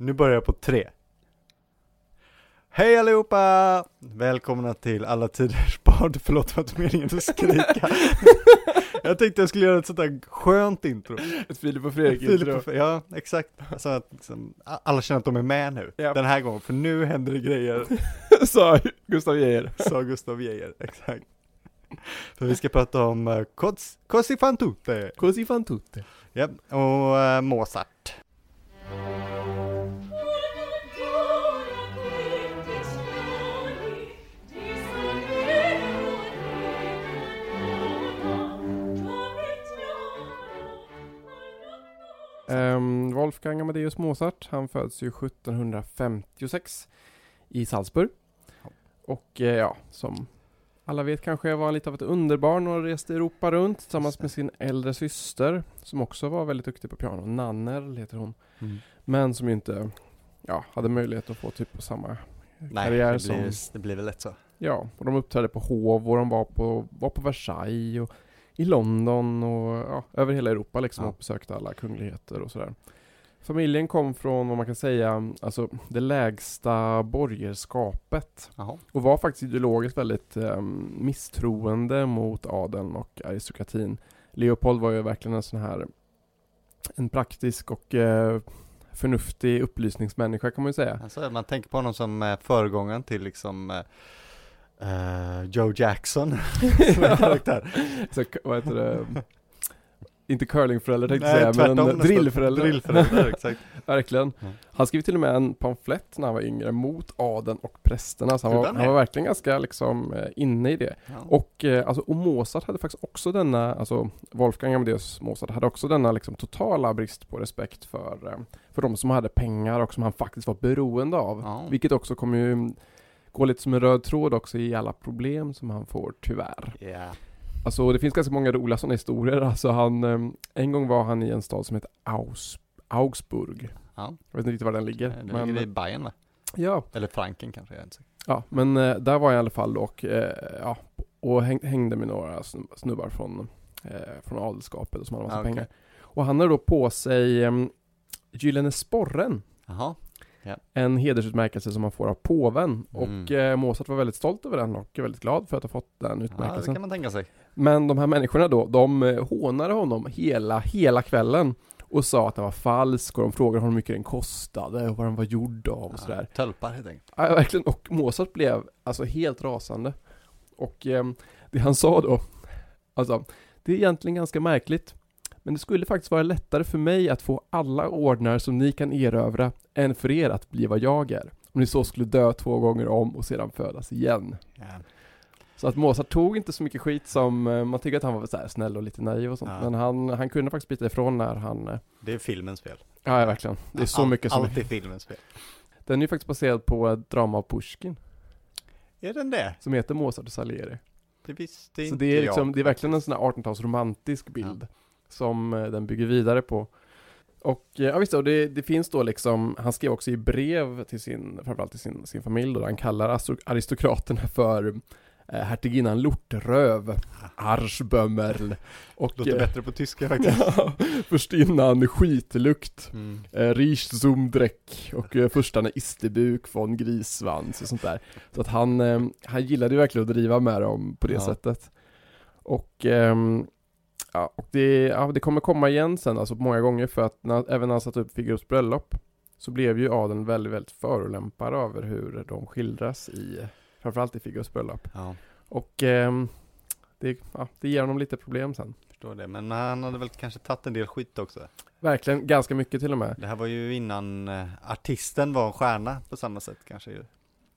Nu börjar jag på tre. Hej allihopa! Välkomna till alla tiders bad. Förlåt för att meningen att skrika. jag tänkte jag skulle göra ett sånt där skönt intro. Ett Filip och Fredrik Filip intro. och Fre- Ja, exakt. Så att liksom, alla känner att de är med nu. Ja. Den här gången, för nu händer det grejer, Sa Gustav Geijer. sa Gustav Geijer. Exakt. För vi ska prata om uh, Kots, Così fan tutte. Così fan tutte. Ja, och eh, Mozart. Um, Wolfgang Amadeus Mozart, han föds ju 1756 i Salzburg. Ja. Och eh, ja, som alla vet kanske var han lite av ett underbarn och reste Europa runt tillsammans med sin äldre syster som också var väldigt duktig på piano. Nannerl heter hon. Mm. Men som inte ja, hade möjlighet att få typ samma Nej, karriär det som... blir, det blir väl lätt så. Ja, och de uppträdde på hov och de var på, var på Versailles och i London och ja, över hela Europa liksom Ja. och besökte alla kungligheter och sådär. Familjen kom från vad man kan säga, alltså det lägsta borgerskapet Jaha. och var faktiskt ideologiskt väldigt um, misstroende mot adeln och aristokratin. Leopold var ju verkligen en sån här en praktisk och eh, förnuftig upplysningsmänniska kan man ju säga. Alltså, man tänker på honom som eh, föregångaren till liksom eh, eh, Joe Jackson. Så, vad heter det? Inte curlingförälder tänkte jag säga, men drillförälder. Drillförälder, exakt. Verkligen. Mm. Han skrev till och med en pamflett när han var yngre mot adeln och prästerna. Så han var, han var verkligen ganska liksom eh, inne i det. Ja. Och, eh, alltså, och Mozart hade faktiskt också denna, alltså Wolfgang Amadeus Mozart hade också denna liksom totala brist på respekt för, för de som hade pengar och som han faktiskt var beroende av. Ja. Vilket också kommer ju gå lite som en röd tråd också i alla problem som han får tyvärr. Ja. Alltså det finns ganska många roliga sådana historier. Alltså han, eh, en gång var han i en stad som heter Aus, Augsburg. Ja. Jag vet inte riktigt var den ligger. Det men, ligger i Bayern va? ja, Eller Franken kanske, jag är inte säker. ja, men eh, där var jag i alla fall och, eh, ja, och häng, hängde med några snu- snubbar från, eh, från adelskapet och som hade massa Ah, okej. pengar. Och han hade då på sig eh, Gyllene sporren. Jaha. En hedersutmärkelse som man får av påven. Och Mm. eh, Mozart var väldigt stolt över den och väldigt glad för att ha fått den Ja, det utmärkelsen. kan man tänka sig. Men de här människorna då, de eh, hånade honom hela, hela kvällen och sa att den var falsk och de frågade honom hur mycket den kostade och vad den var gjord av och sådär. Ja, Tölpar helt enkelt. Ja, verkligen. Och Mozart blev alltså helt rasande. Och eh, det han sa då, alltså, det är egentligen ganska märkligt. Men det skulle faktiskt vara lättare för mig att få alla ordnar som ni kan erövra än för er att bli vad jag är. Om ni så skulle dö två gånger om och sedan födas igen. Ja. Så att Mozart tog inte så mycket skit som, eh, man tycker att han var så här snäll och lite naiv och sånt. Ja. Men han, han kunde faktiskt bita ifrån när han, eh, Det är filmens fel. ja verkligen. Det är så Allt- mycket som, Allt är filmens fel. den är ju faktiskt baserad på ett drama av Pushkin. Är den det? Som heter Mozart och Salieri. Det visste Så inte det är liksom, jag. det är verkligen en sån här 1800-tals romantisk bild. Som eh, den bygger vidare på. Och eh, ja visst, och det, det finns då liksom, han skrev också i brev till sin, framförallt till sin, sin familj då, han kallar aristokraterna för eh, hertiginnan Lortröv, Arschbömmerl och Låter eh, bättre på tyska faktiskt. ja, förstinnan Skitlukt, Mm. eh, Riechzumdreck och eh, förstarna Istebuk von Grisvans och sånt där. Så att han, eh, han gillade ju verkligen att driva med dem på det Ja. sättet. Och, ehm, ja, och det, ja, det kommer komma igen sen, alltså många gånger för att när, även när han satte upp Figaros bröllop så blev ju adeln väldigt, väldigt förolämpad över hur de skildras i, framförallt i Figaros bröllop. Ja, Och ehm, det, ja, det ger honom lite problem sen. förstår det. Men han hade väl kanske tagit en del skit också. Verkligen, ganska mycket till och med. Det här var ju innan eh, artisten var en stjärna på samma sätt kanske ju.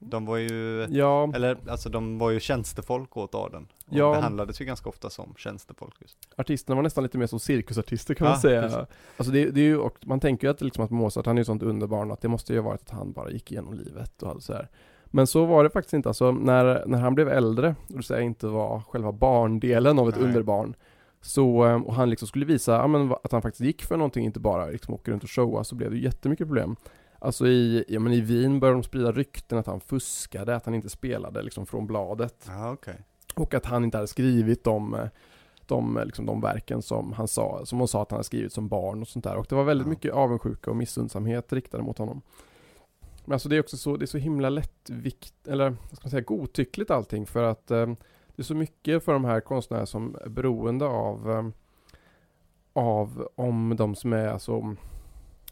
De var ju, Ja, eller alltså de var ju tjänstefolk åt adeln. Och Ja. behandlades ju ganska ofta som tjänstefolk just. artisterna var nästan lite mer som cirkusartister kan Ja, man säga. precis. Alltså det, det är ju, och man tänker ju att, liksom att Mozart, han är ju sånt underbarn att det måste ju ha varit att han bara gick igenom livet och allt så här. Men så var det faktiskt inte. Alltså när, när han blev äldre, och det säger inte var själva barndelen av ett Nej. underbarn, så, eh, och han liksom skulle visa ja, men, att han faktiskt gick för någonting, inte bara liksom åka runt och showa, så blev det jättemycket problem. Alltså i, ja, men i Wien började de sprida rykten att han fuskade, att han inte spelade liksom från bladet. Ja, okej. Och att han inte hade skrivit de, de, liksom, de verken som han sa, som hon sa att han hade skrivit som barn och sånt där. Och det var väldigt Ja. mycket avundsjuka och missundsamhet riktade mot honom. Men alltså det är också så, det är så himla lättvikt, eller vad ska man säga, godtyckligt allting för att eh, det är så mycket för de här konstnärerna som är beroende av eh, av om de som är alltså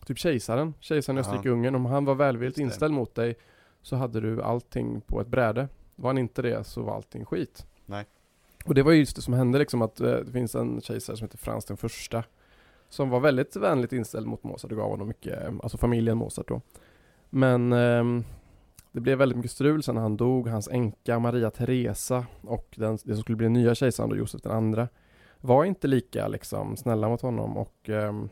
typ kejsaren, kejsaren i. Österrike-Ungern, om han var välvilligt inställd mot dig så hade du allting på ett bräde. Var han inte det så var allting skit. Nej. Och det var ju just det som hände liksom att eh, det finns en kejsare som heter Frans den första som var väldigt vänligt inställd mot Mozart och gav honom mycket, eh, alltså familjen Mozart då. Men ehm, det blev väldigt mycket strul sen när han dog, hans änka Maria Teresa och den, det som skulle bli den nya kejsaren då, Josef den andra var inte lika liksom snälla mot honom och ehm,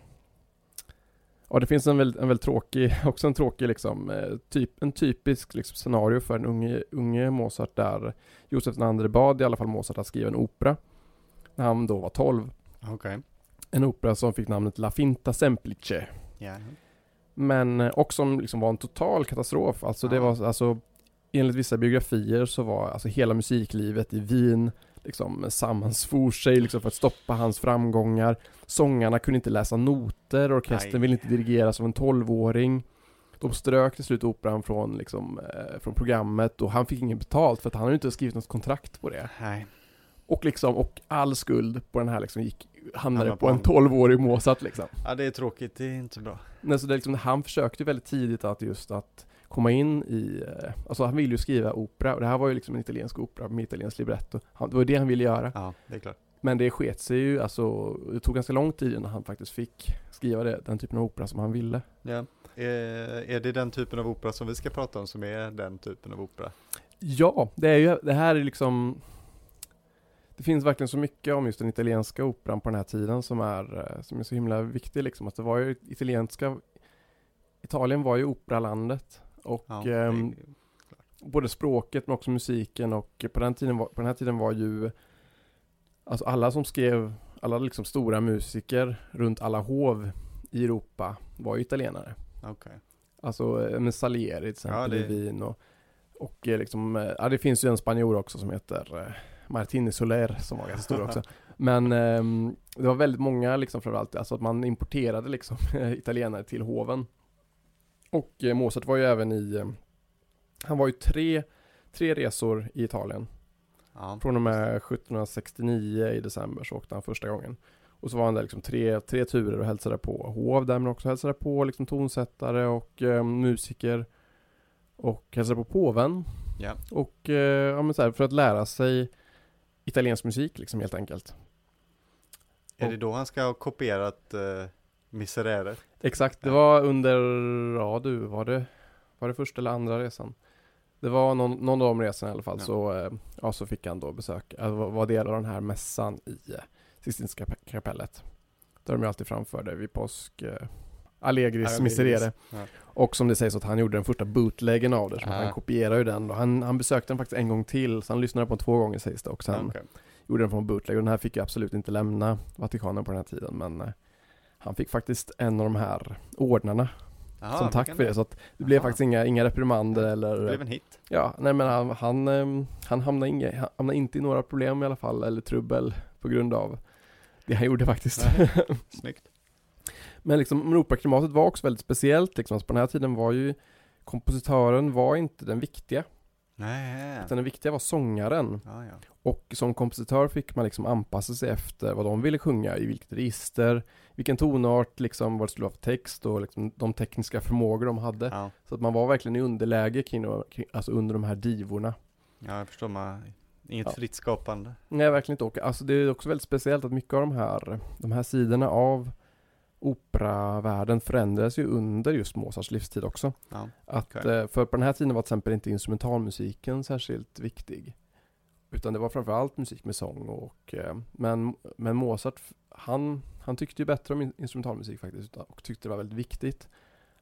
Ja det finns en väldigt, en väldigt tråkig, också en tråkig liksom, eh, typ, en typisk liksom, scenario för en unge, unge Mozart där Josef II bad i alla fall Mozart att skriva en opera när han då var 12. Okej. En opera som fick namnet La Finta Semplice. Ja. Men, eh, och som liksom var en total katastrof. Alltså det Ja. var, alltså enligt vissa biografier så var alltså hela musiklivet i Wien liksom sammansfor sig liksom för att stoppa hans framgångar. Sångarna kunde inte läsa noter, orkestern Nej. ville inte dirigeras av en tolvåring. De strök till slut operan från, liksom, eh, från programmet och han fick inget betalt för att han hade inte skrivit något kontrakt på det. Nej. Och liksom, och all skuld på den här liksom gick, hamnade på på en tolvårig Mozart liksom. Ja, det är tråkigt. Det är inte bra. Men så det liksom, han försökte väldigt tidigt att just att komma in i, eh, alltså han ville ju skriva opera och det här var ju liksom en italiensk opera med italiensk libretto. Han, det var det han ville göra. Ja, det är klart. Men det sket sig ju, alltså det tog ganska lång tid innan han faktiskt fick skriva det, den typen av opera som han ville. Ja. Eh, är det den typen av opera som vi ska prata om som är den typen av opera? Ja, det är ju, det här är liksom Det finns verkligen så mycket om just den italienska operan på den här tiden som är, eh, som är så himla viktig liksom. Att det var ju italienska Italien var ju operalandet och Ja, det, både språket men också musiken och på den tiden var, på den här tiden var ju Alltså alla som skrev, alla liksom stora musiker runt alla hov i Europa var ju italienare. okej. Alltså eh, med Salieri till exempel Ja, det- i Wien och, och eh, liksom, eh, ja det finns ju en spanjor också som heter eh, Martini Soler som var ganska stor också. Men ehm, det var väldigt många liksom framförallt, alltså att man importerade liksom italienare till hoven. Och eh, Mozart var ju även i, eh, han var ju tre, tre resor i Italien. Ja. Från och med 1769 i december så åkte han första gången. Och så var han där liksom tre, tre turer och hälsade på hov där men också hälsade på liksom tonsättare och eh, musiker. Och hälsade på påven. Ja. Och eh, ja, men så här, för att lära sig italiensk musik liksom helt enkelt. Är det då han ska ha kopierat uh, Miserere? Exakt, det Ja. var under, ja du, var det, var det första eller andra resan? Det var någon, någon av de resorna i alla fall, Ja. så, eh, ja, så fick han då besöka, äh, var, del av den här mässan i eh, Sistinska kap- kapellet. Där de ju alltid framförde vid påsk, eh, Allegris Miserere. ja. Och som det sägs att han gjorde den första bootleggen av det, så Ah. han kopierade ju den. Och han, han besökte den faktiskt en gång till, så han lyssnade på den två gånger sägs det. Och sen Okej. gjorde den från bootleg och den här fick ju absolut inte lämna Vatikanen på den här tiden men han fick faktiskt en av de här ordnarna Jaha, som tack för det det? så att det blev Aha. faktiskt inga, inga reprimander Det eller blev en hit. ja, nej men han, han, eh, han hamnade, inga, han hamnade inte i några problem i alla fall eller trubbel på grund av det han gjorde faktiskt. Snyggt. men liksom men operaklimatet var också väldigt speciellt liksom, så på den här tiden var ju kompositören var inte den viktiga Nej. utan den viktiga var sångaren Ja, ja. Och som kompositör fick man liksom anpassa sig efter vad de ville sjunga, i vilket register, vilken tonart, liksom vad det skulle vara för text och liksom de tekniska förmågor de hade. Ja. Så att man var verkligen i underläge kring, kring alltså under de här divorna. ja, jag förstår. Man, inget Ja. fritt skapande. Nej, verkligen inte. Och alltså det är också väldigt speciellt att mycket av de här, de här sidorna av operavärlden förändras ju under just Mozarts livstid också. Ja. Att, Okej. eh, för på den här tiden var till exempel inte instrumentalmusiken särskilt viktig. Utan det var framförallt musik med sång och eh, men, men Mozart, han, han tyckte ju bättre om in- instrumentalmusik faktiskt och tyckte det var väldigt viktigt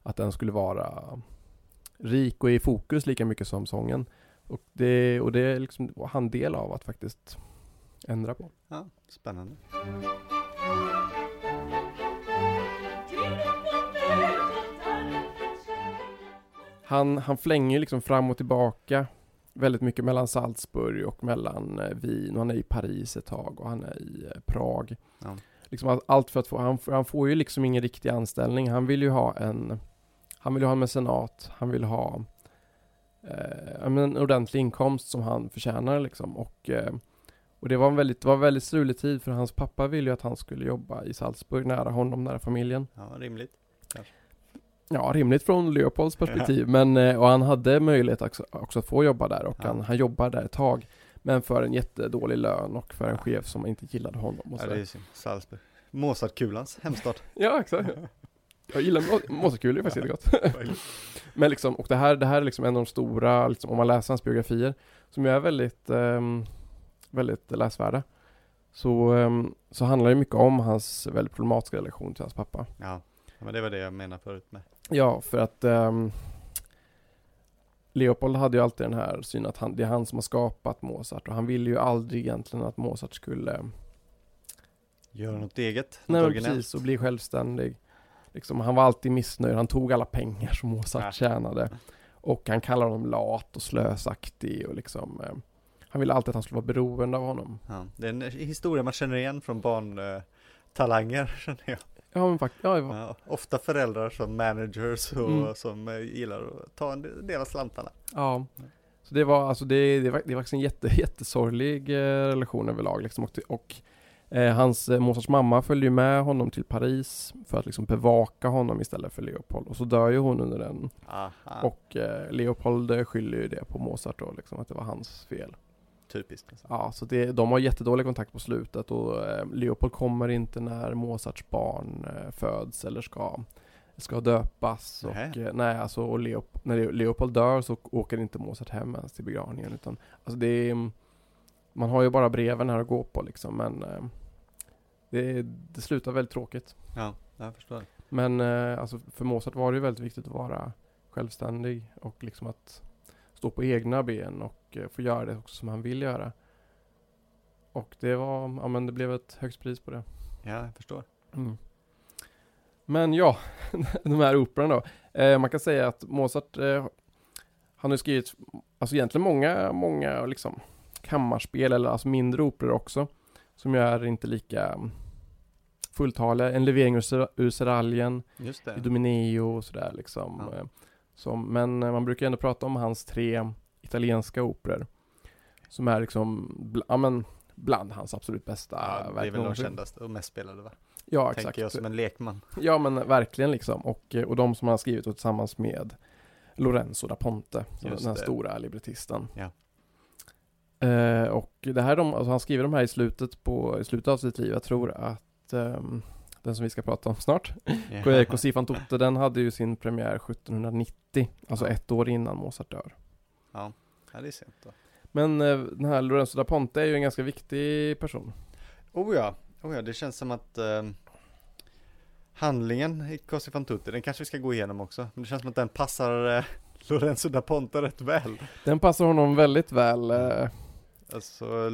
att den skulle vara rik och i fokus lika mycket som sången. Och det, och det liksom var han del av att faktiskt ändra på. ja, spännande. Han, han flänger liksom fram och tillbaka väldigt mycket mellan Salzburg och mellan eh, Wien och han är i Paris ett tag och han är i eh, Prag. Ja. Liksom all- allt för att få, han, han får ju liksom ingen riktig anställning. Han vill ju ha en, han vill ha en mecenat, han vill ha eh, en ordentlig inkomst som han förtjänar liksom. Och, eh, och det var en väldigt, det var en väldigt strulig tid för hans pappa ville ju att han skulle jobba i Salzburg, nära honom, nära familjen. Ja, rimligt. Ja, rimligt från Leopolds perspektiv, men eh, och han hade möjlighet också, också att få jobba där och Ja. han, han jobbade där ett tag. Men för en jättedålig lön och för en chef som inte gillade honom och Ja, sådär. det är synd. Salzburg. Mozartkulans hemstad. Ja, exakt. Jag gillar är faktiskt gott. Men liksom, och det här, det här är liksom en av de stora, liksom, om man läser hans biografier, som ju är väldigt, ehm, väldigt läsvärda. Så, ehm, så handlar det mycket om hans väldigt problematiska relation till hans pappa. Ja, men det var det jag menade förut med. Ja, för att ehm, Leopold hade ju alltid den här synen att han, det är han som har skapat Mozart och han ville ju aldrig egentligen att Mozart skulle Göra något eget, Nej men precis, och bli självständig. Liksom, han var alltid missnöjd, han tog alla pengar som Mozart Ja. tjänade. Och han kallade honom lat och slösaktig och liksom eh, Han ville alltid att han skulle vara beroende av honom. Ja, det är en historia man känner igen från barntalanger, känner jag. Ja men faktiskt, ja, ja. Ja, ofta föräldrar som managers och Mm. som eh, gillar att ta en del av slantarna. ja. Så det var alltså det, det, var, det var faktiskt en jätte, jättesorglig eh, relation överlag liksom. Och, och eh, hans, eh, Mozarts mamma följde ju med honom till Paris för att liksom bevaka honom istället för Leopold. Och så dör ju hon under den Aha, Och eh, Leopold eh, skyller ju det på Mozart då, liksom, att det var hans fel. Typiskt. Alltså. Ja, så det, de har jättedålig kontakt på slutet och eh, Leopold kommer inte när Mozarts barn eh, föds eller ska, ska döpas. Och, eh, nej, alltså, och Leop, när Leo- Leopold dör så åker inte Mozart hem ens till begravningen. Utan, alltså det är, man har ju bara breven här att gå på liksom, men eh, det, det slutar väldigt tråkigt. Ja, jag förstår. Men eh, alltså för Mozart var det ju väldigt viktigt att vara självständig och liksom att stå på egna ben och eh, få göra det också som han vill göra. Och det var, ja men det blev ett högst pris på det. Ja, jag förstår. Mm. Men ja, de här operorna då. Eh, man kan säga att Mozart, eh, han har skrivit, alltså egentligen många, många liksom kammarspel eller alltså mindre operor också. Som ju är inte lika mm, fulltaliga. En levering ur, Ser- ur Seraljen. Idomeneo och sådär liksom. Ja. Eh, Som, men eh, man brukar ändå prata om hans tre italienska operor. Som är liksom, bl- ja men, bland hans absolut bästa Ja, det är väl de kändaste och mest spelade va? Ja, Tänker exakt. jag som en lekman. Ja men verkligen liksom. Och, eh, och de som han har skrivit tillsammans med Lorenzo da Ponte, den här det. stora librettisten. Ja. Eh, och det här, de, alltså han skriver de här i slutet, på, i slutet av sitt liv. Jag tror att ehm, den som vi ska prata om snart, Ja. Così fan tutte, den hade ju sin premiär 1790. Alltså ett år innan Mozart dör. Ja, ja det är sent då. Men eh, den här Lorenzo da Ponte är ju en ganska viktig person. Oh ja, oh ja, det känns som att ehm, handlingen i Così fan tutte, den kanske vi ska gå igenom också. Men det känns som att den passar eh, Lorenzo da Ponte rätt väl. Den passar honom väldigt väl. Eh, Alltså,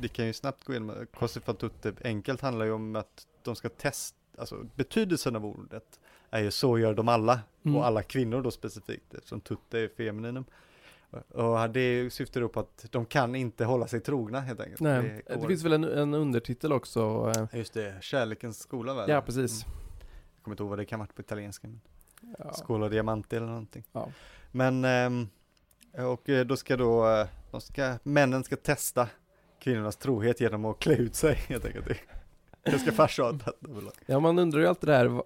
vi kan ju snabbt gå igenom, Così fan tutte enkelt handlar ju om att de ska testa, alltså betydelsen av ordet är ju så gör de alla, Mm. och alla kvinnor då specifikt, eftersom tutte är femininum. Och det syftar på att de kan inte hålla sig trogna helt enkelt. nej, det, går- finns väl en, en undertitel också. Eh, Just det, kärlekens skola väl? ja, precis. Mm. Jag kommer inte ihåg vad det kan vara på italienska, men Ja. Skola Diamante eller någonting. Ja. Men, ehm, och eh, då ska då, eh, de ska, männen ska testa kvinnornas trohet genom att klä ut sig helt enkelt. Det- Det ska överlag. Ja, man undrar ju alltid det här.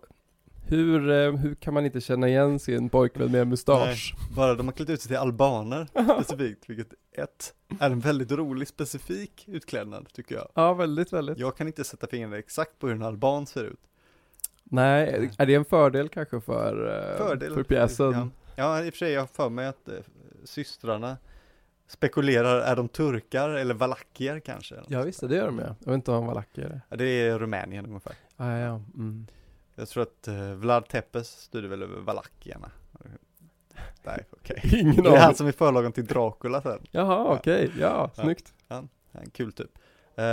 Hur, eh, hur kan man inte känna igen sin pojkvän med mustasch? Bara de har klätt ut sig till albaner specifikt, vilket ett är en väldigt rolig specifik utklädnad tycker jag. Ja, väldigt, väldigt. Jag kan inte sätta fingret exakt på hur en alban ser ut. Nej, Nej. är det en fördel kanske för, eh, Fördel. för pjäsen? Ja. ja, i och för sig, jag har för mig att eh, systrarna spekulerar, är de turkar eller valakier kanske? Ja, visst, det gör de ja. Jag vet inte om lack eller? Ja, det är Rumänien ungefär. Ah, ja, mm. Jag tror att uh, Vlad Tepes styrde väl över valakierna. Nej, okej. Ingen Det är han som är förlagen till Dracula sen. Jaha, okej. Ja, Ja. snyggt. En kul typ. Uh,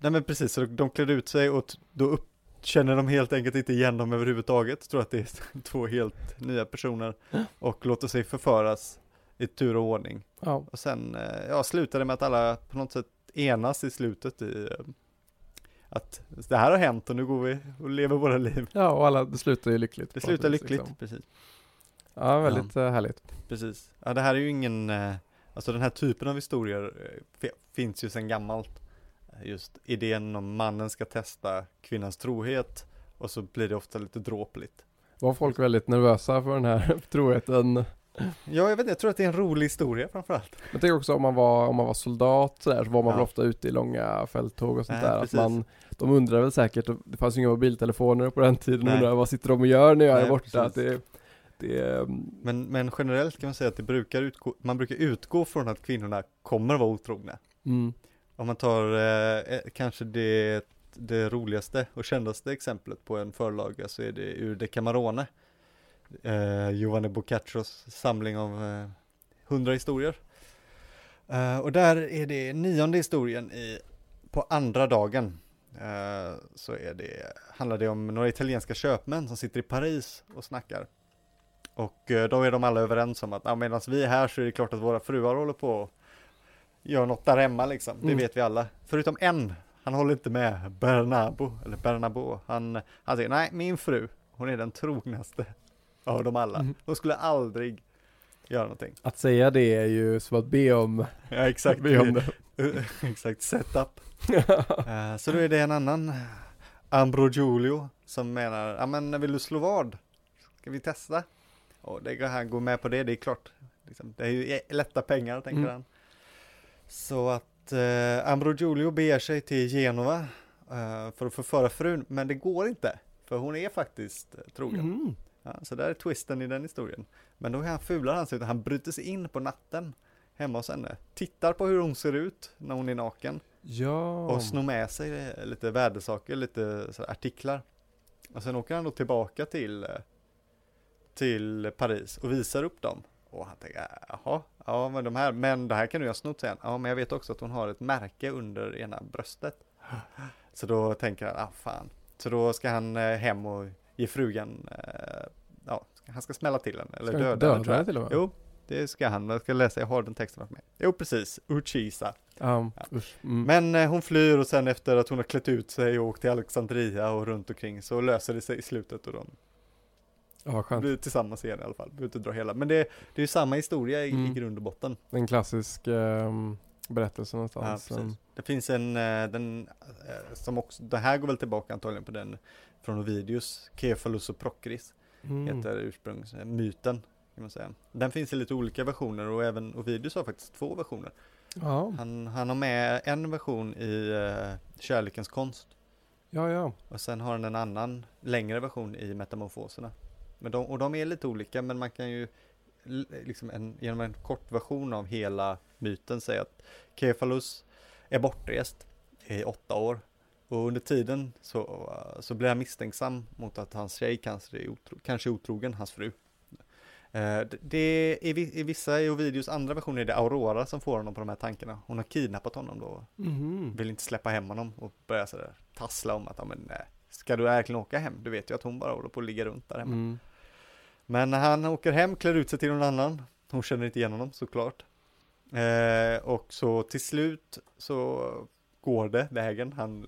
nej men precis, så de klädde ut sig och då upp, känner de helt enkelt inte igen dem överhuvudtaget. Tror att det är två helt nya personer och låter sig förföras i tur och ordning. Ja. Och sen, eh, ja, slutar det med att alla på något sätt enas i slutet i eh, att det här har hänt och nu går vi och lever våra liv. ja, och alla, det slutar ju lyckligt. Det slutar vis, lyckligt, liksom. precis. Ja, väldigt eh, härligt. Precis. Ja, det här är ju ingen, eh, alltså den här typen av historier eh, fi- finns ju sedan gammalt. Just idén om mannen ska testa kvinnans trohet och så blir det ofta lite dråpligt. Var folk väldigt nervösa för den här troheten? Ja, jag vet inte, jag tror att det är en rolig historia framförallt. Jag tänker också om man var, om man var soldat så, där, så var man Ja. väl ofta ute i långa fälttåg och sånt Nej, där. Att man, de undrar väl säkert, det fanns ju inga mobiltelefoner på den tiden, Nej. undrar vad sitter de och gör när jag är Nej, borta? Att det, det, mm, Men, men generellt kan man säga att det brukar utgå, man brukar utgå från att kvinnorna kommer vara otrogna. mm, Om man tar eh, eh, kanske det, det roligaste och kändaste exemplet på en förlaga så är det ur Decamerone. Eh, Giovanni Boccaccios samling av eh, hundra historier. Eh, och där är det nionde historien i, på andra dagen. Eh, så är det, handlar det om några italienska köpmän som sitter i Paris och snackar. Och eh, då är de alla överens om att ja, medan vi är här så är det klart att våra fruar håller på och gör något där hemma liksom. Det Mm. vet vi alla. Förutom en, han håller inte med Bernabo, eller Bernabo. Han, han säger nej, min fru, hon är den trognaste av dem alla. Mhm. Hon skulle aldrig göra någonting. att säga det är ju som att be om, Ja, exakt. be om det. exakt, setup. Eh, så då är det en annan Ambro Giulio som menar, ja men vill du slå vad? Ska vi testa? Och det går han går med på det, det är klart. Liksom, det är ju e- lätta pengar tänker Mm. han. Så att eh, Ambro Giulio beger sig till Genova eh, för att förföra frun, men det går inte. För hon är faktiskt trogen. Mm. Ja, så där är twisten i den historien. Men då är han fulare han sig ut, han bryter sig in på natten hemma hos henne. Tittar på hur hon ser ut när hon är naken. Ja. Och snor med sig eh, lite värdesaker, lite artiklar. Och sen åker han då tillbaka till, eh, till Paris och visar upp dem. Och han tänker, jaha, ja men de här, men det här kan du ha snott sen. Ja men jag vet också att hon har ett märke under ena bröstet. Så då tänker han, ah fan. Så då ska han eh, hem och ge frugan, han ska smälla till henne, eller Ska döda inte henne döda tror jag. till och med? Jo, det ska han, jag ska läsa, jag har den texten med. Jo precis, Uchisa. Ja, Ja. Mm. Men eh, hon flyr och sen efter att hon har klätt ut sig och åkt till Alexandria och runt omkring så löser det sig i slutet och de ja, skönt. blir tillsammans igen i alla fall. Behöver inte dra hela. Men det, det är ju samma historia i, Mm. i grund och botten. En klassisk ehm, berättelse Ja, någonstans. precis. Det finns en, eh, den, eh, som också, det här går väl tillbaka antagligen på den från Ovidius, Kefalus och Procris, Mm. heter ursprungsmyten. Kan man säga. Den finns i lite olika versioner och även Ovidius har faktiskt två versioner. Ja, Han, han har med en version i eh, Kärlekens konst ja, ja. Och sen har den en annan längre version i Metamorfoserna. Men de, och de är lite olika men man kan ju liksom en, genom en kort version av hela myten säga att Kefalus är bortrest i åtta år. Och under tiden så, så blir han misstänksam mot att hans tjej kanske är, otro, kanske är otrogen, hans fru. Eh, det- det, i, vi- I vissa i Ovidius andra versioner är det Aurora som får honom på de här tankarna. Hon har kidnappat honom då Mhm. vill inte släppa hem honom och börjar sådär tassla om att, ja men nej, ska du verkligen åka hem? Du vet ju att hon bara håller på att ligga runt där hemma. Mm. Men när han åker hem, klär ut sig till någon annan, hon känner inte igen honom såklart. Eh, och så till slut så går det vägen, han,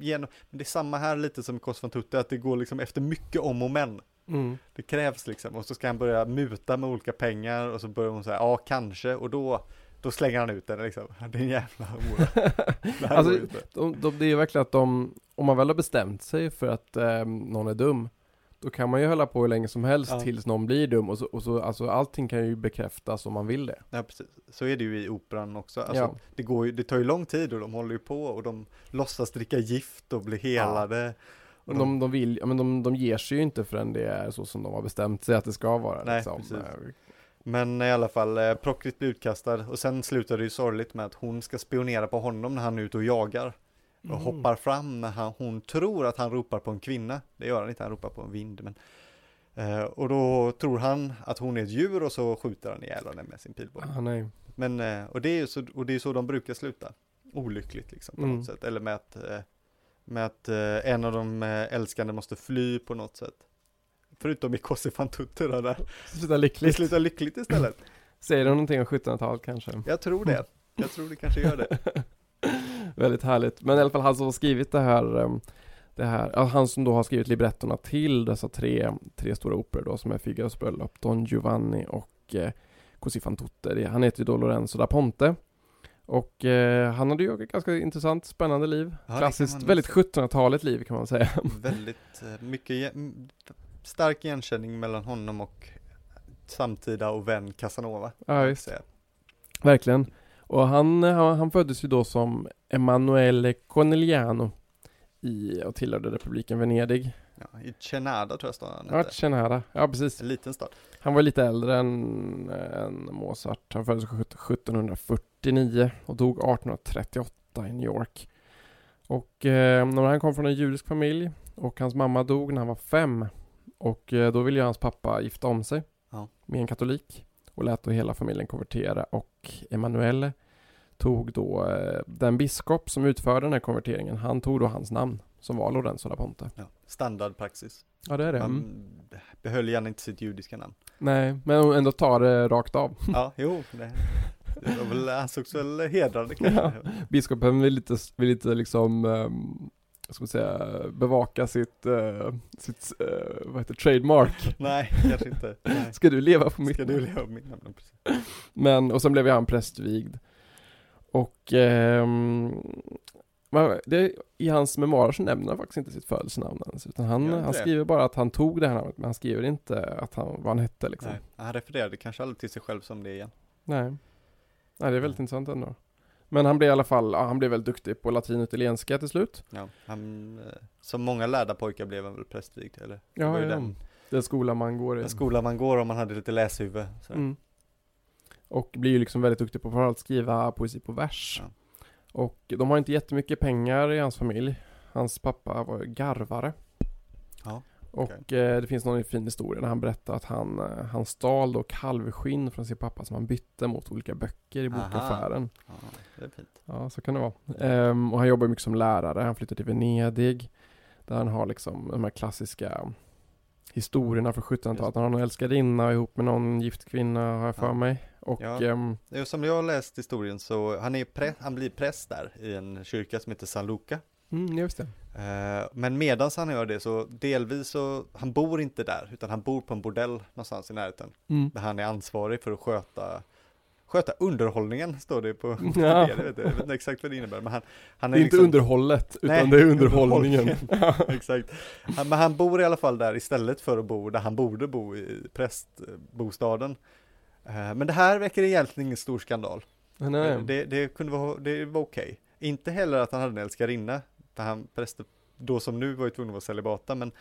genom, men det är samma här lite som Kos van Tutte, att det går liksom efter mycket om och men. Mm. Det krävs liksom, och så ska han börja muta med olika pengar och så börjar hon säga, ja kanske, och då, då slänger han ut henne liksom. Det är en jävla hora. Alltså. De, de, det är ju verkligen att de, om man väl har bestämt sig för att ehm, någon är dum, då kan man ju hålla på hur länge som helst Ja. tills någon blir dum och så, och så alltså allting kan ju bekräftas om man vill det. Ja, precis. Så är det ju i operan också. Alltså, Ja. det, går ju, det tar ju lång tid och de håller ju på och de låtsas dricka gift och bli helade. Och Och de, de vill, ja, men de, de ger sig ju inte förrän det är så som de har bestämt sig att det ska vara. Nej, liksom. precis. Men i alla fall, eh, Prokrit blir utkastad och sen slutar det ju sorgligt med att hon ska spionera på honom när han är ute och jagar. Och Mm. hoppar fram när han, hon tror att han ropar på en kvinna. Det gör han inte, han ropar på en vind. Men, eh, och då tror han att hon är ett djur och så skjuter han ihjäl henne med sin pilbåge. Ah, nej. Men, eh, och det är så, och det är så de brukar sluta. Olyckligt liksom på Mm. något sätt. Eller med att, eh, med att eh, en av de eh, älskande måste fly på något sätt. Förutom i Kossi fan Tutte då, där Sluta det lyckligt. slutar lyckligt istället. Säger det någonting om 1700-talet kanske? Jag tror det. Jag tror det kanske gör det. Väldigt härligt. Men i alla fall han som har skrivit det här, ehm, det här han som då har skrivit librettorna till dessa tre, tre stora operor då som är Figaros bröllop, Don Giovanni och eh, Così fan tutte. Han heter ju då Lorenzo da Ponte. Och eh, han hade ju ett ganska intressant, spännande liv. Ja, Klassiskt, väldigt säga. 1700-talet liv kan man säga. Väldigt eh, mycket stark igenkänning mellan honom och samtida och vän Casanova. Ja, visst. Verkligen. Och han, han, föddes ju då som Emanuele Corneliano i, och tillhörde republiken Venedig. Ja, I Cenada tror jag staden Ja. Cenara. Ja, precis. En liten stad. Han var lite äldre än, än Mozart. Han föddes 1749 och dog 1838 i New York. Och eh, när han kom från en judisk familj och hans mamma dog när han var fem. Och eh, då ville hans pappa gifta om sig Ja. med en katolik och lät då hela familjen konvertera och Emanuele tog då eh, den biskop som utförde den här konverteringen, han tog då hans namn som var Lorenzo da Ponte. Ja. Standardpraxis. Ja det är det. Mm. Man behöll gärna inte sitt judiska namn. Nej, men ändå tar det rakt av. Ja, jo, det, det var väl, ansågs väl hedrande kanske. Ja. Biskopen vill lite, vill lite liksom, um, ska man säga, bevaka sitt, eh, sitt eh, vad heter trademark. Nej, kanske inte. Nej. Ska du leva på mitt Ska du leva på mitt namn? Precis. Men, och sen blev han prästvigd. Och men det, i hans memoarer så nämner han faktiskt inte sitt födelsenamn ens, utan han, han skriver bara att han tog det här namnet, men han skriver inte att han, vad han hette liksom. Nej, han refererade kanske aldrig till sig själv som det igen. Nej. Nej, det är väldigt intressant ändå. Men han blev i alla fall, ja, han blev väldigt duktig på latin och italienska till slut. Ja, han, eh, som många lärda pojkar blev han väl prästvigd, eller? Det Ja, var ju ja. den, Den skola man går i. den skola man går om man hade lite läshuvud. Mm. Och blir ju liksom väldigt duktig på framförallt skriva poesi på vers. Ja. Och de har inte jättemycket pengar i hans familj. Hans pappa var garvare. Ja, Och eh, det finns någon fin historia där han berättar att han, eh, han stal då kalvskinn från sin pappa som han bytte mot olika böcker i Aha. bokaffären. ja, det är fint. Ja, så kan det vara. Ehm, och han jobbar mycket som lärare. Han flyttar till Venedig. Där han har liksom de här klassiska historierna från 1700-talet. Han har en älskarinna ihop med någon gift kvinna har jag för Ja. mig. Och Ja. ehm, Det är Som jag har läst historien så, han, är prä, han blir präst där i en kyrka som heter San Luca. Mm, just det. Eh, men medans han gör det så delvis så, han bor inte där, utan han bor på en bordell någonstans i närheten. Mm. Där han är ansvarig för att sköta Sköta underhållningen, står det på Ja. jag, vet, inte- jag vet inte exakt vad det innebär, men han, han Det är inte liksom- underhållet, utan Nej, det är underhållningen. Exakt. Han, men han bor i alla fall där istället för att bo där han borde bo i prästbostaden. Eh, Men det här väcker egentligen ingen stor skandal. Nej. Det, det kunde vara, det var okej. Inte heller att han hade en älskarinna, för han präster då som nu var ju tvungen att vara celibata, men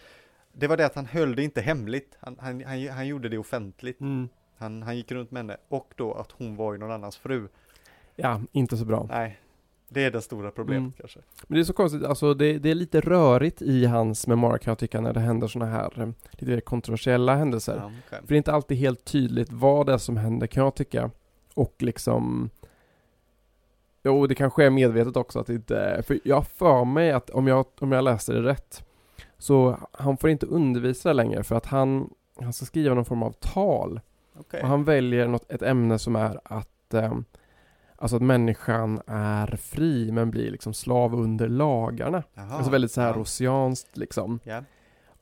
det var det att han höll det inte hemligt. Han, han, han, han gjorde det offentligt. Mm. Han, han gick runt med henne och då att hon var ju någon annans fru. Ja, inte så bra. Nej, det är det stora problemet Mm. kanske. Men det är så konstigt, alltså det, det är lite rörigt i hans memoarer kan jag tycka när det händer sådana här eh, lite mer kontroversiella händelser. Ja, okej. För det är inte alltid helt tydligt vad det är som händer kan jag tycka. Och liksom Jo, det kanske är medvetet också att det inte för jag har för mig att om jag, om jag läser det rätt Så han får inte undervisa längre för att han, han ska skriva någon form av tal Okej. Och han väljer något, ett ämne som är att eh, Alltså att människan är fri men blir liksom slav under lagarna. Jaha, alltså väldigt så här ja. liksom. Ja,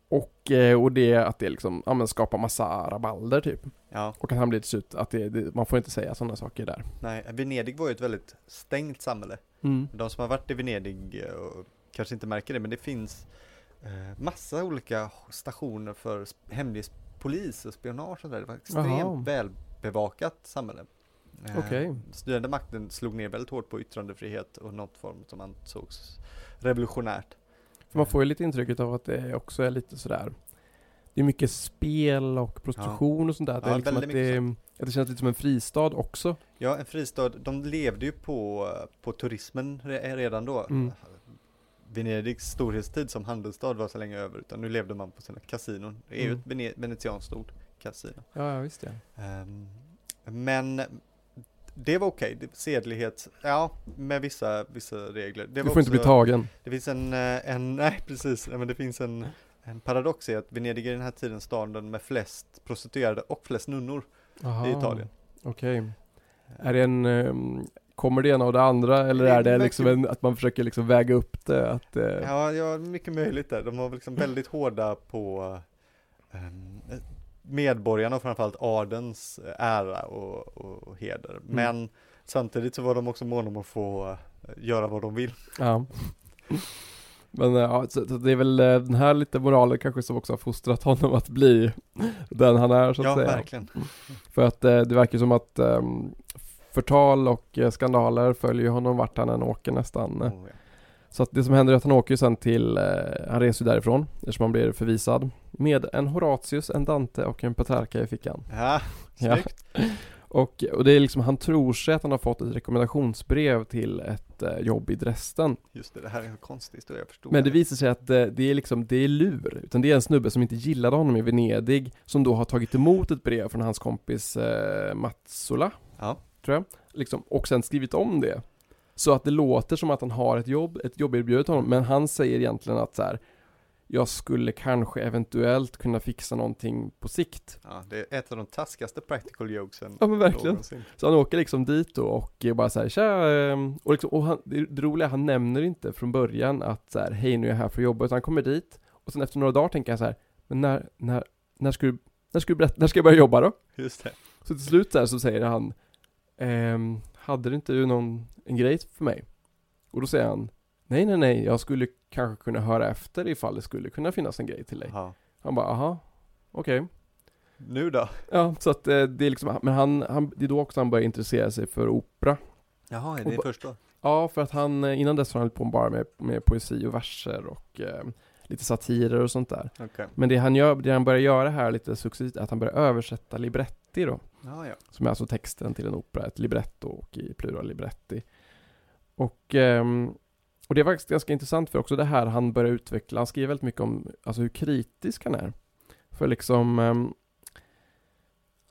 Och, eh, och det att det liksom, ja men skapar massa rabalder typ. ja, Och att han blir till att det, det, man får inte säga sådana saker där. nej, Venedig var ju ett väldigt stängt samhälle. Mm. De som har varit i Venedig eh, kanske inte märker det, men det finns eh, massa olika stationer för hemlig polis och spionage och sådär. Det var extremt Jaha. välbevakat samhälle. Eh, Okej. Styrande makten slog ner väldigt hårt på yttrandefrihet och något form som ansågs revolutionärt. Man får ju lite intrycket av att det också är lite sådär Det är mycket spel och prostitution och sånt där. Det, Ja, liksom att, det, att det känns lite som en fristad också. Ja, en fristad, de levde ju på, på turismen re- redan då. Mm. Venedigs storhetstid som handelsstad var så länge över, utan nu levde man på sina kasinon. Det är ju Mm. ett vene- venetianskt stort kasino. Ja, ja visst ja. Ehm, men det var okej, det- sedlighet, ja, med vissa, vissa regler. Det Du får inte bli tagen. Det finns en, eh, en nej precis, men det finns en, en paradox i att Venedig är den här tiden staden med flest prostituerade och flest nunnor Aha. i Italien. Okej. Är det en, ehm, kommer det ena av det andra eller Det är det verkar- liksom en, att man försöker liksom väga upp det? Att, eh, Ja, ja, mycket möjligt där. De var liksom väldigt hårda på ehm, medborgarna och framförallt adens ära och, och, och heder. Men samtidigt så var de också måna om att få eh, göra vad de vill. Ja. Men eh, ja, så, så det är väl eh, den här lite moralen kanske som också har fostrat honom att bli den han är så att Ja, säga. verkligen. För att eh, det verkar som att ehm, förtal och eh, skandaler följer honom vart han än åker nästan. Oh, ja. Så att det som händer är att han åker ju sen till, eh, han reser därifrån eftersom han blir förvisad med en Horatius, en Dante och en Petrarca i fickan. Ja, Ja. snyggt. Och, och det är liksom, han tror sig att han har fått ett rekommendationsbrev till ett eh, jobb i Dresden. Just det, det här är en konstig historia, jag förstod Men det visar sig att eh, det är liksom, det är lur. Utan det är en snubbe som inte gillade honom i Venedig, som då har tagit emot ett brev från hans kompis eh, Matsola, Ja. tror jag. Liksom, och sen skrivit om det. Så att det låter som att han har ett jobb, ett jobberbjudet honom, men han säger egentligen att så här, jag skulle kanske eventuellt kunna fixa någonting på sikt. Ja, det är ett av de taskigaste practical jokesen Ja men verkligen. någonsin. Så han åker liksom dit då och bara så här, tja, ehm", och, liksom, och han, det, det roliga, han nämner inte från början att så här, hej nu är jag här för att jobba, utan han kommer dit och sen efter några dagar tänker han så här, men när, när, när ska du, när ska du berätta, när ska jag börja jobba då? Just det. Så till slut där så säger han, ehm, hade du inte någon, en grej för mig? Och då säger han, nej nej nej, jag skulle kanske kunna höra efter ifall det skulle kunna finnas en grej till dig. Jaha. Han bara, aha, okej. Nu då? Ja, så att eh, det är liksom, men han, han, det är då också han börjar intressera sig för opera. Jaha, är det ba- först då? Ja, för att han, eh, innan dess har han hållit på bara med, med poesi och verser och eh, lite satirer och sånt där. Okej. Men det han gör, det han börjar göra här lite successivt är att han börjar översätta libretti då. Ja, ja. Som är alltså texten till en opera, ett libretto och i plural libretti. Och, ehm, och det var faktiskt ganska intressant för också det här han börjar utveckla, han skriver väldigt mycket om alltså hur kritisk han är. För liksom ehm,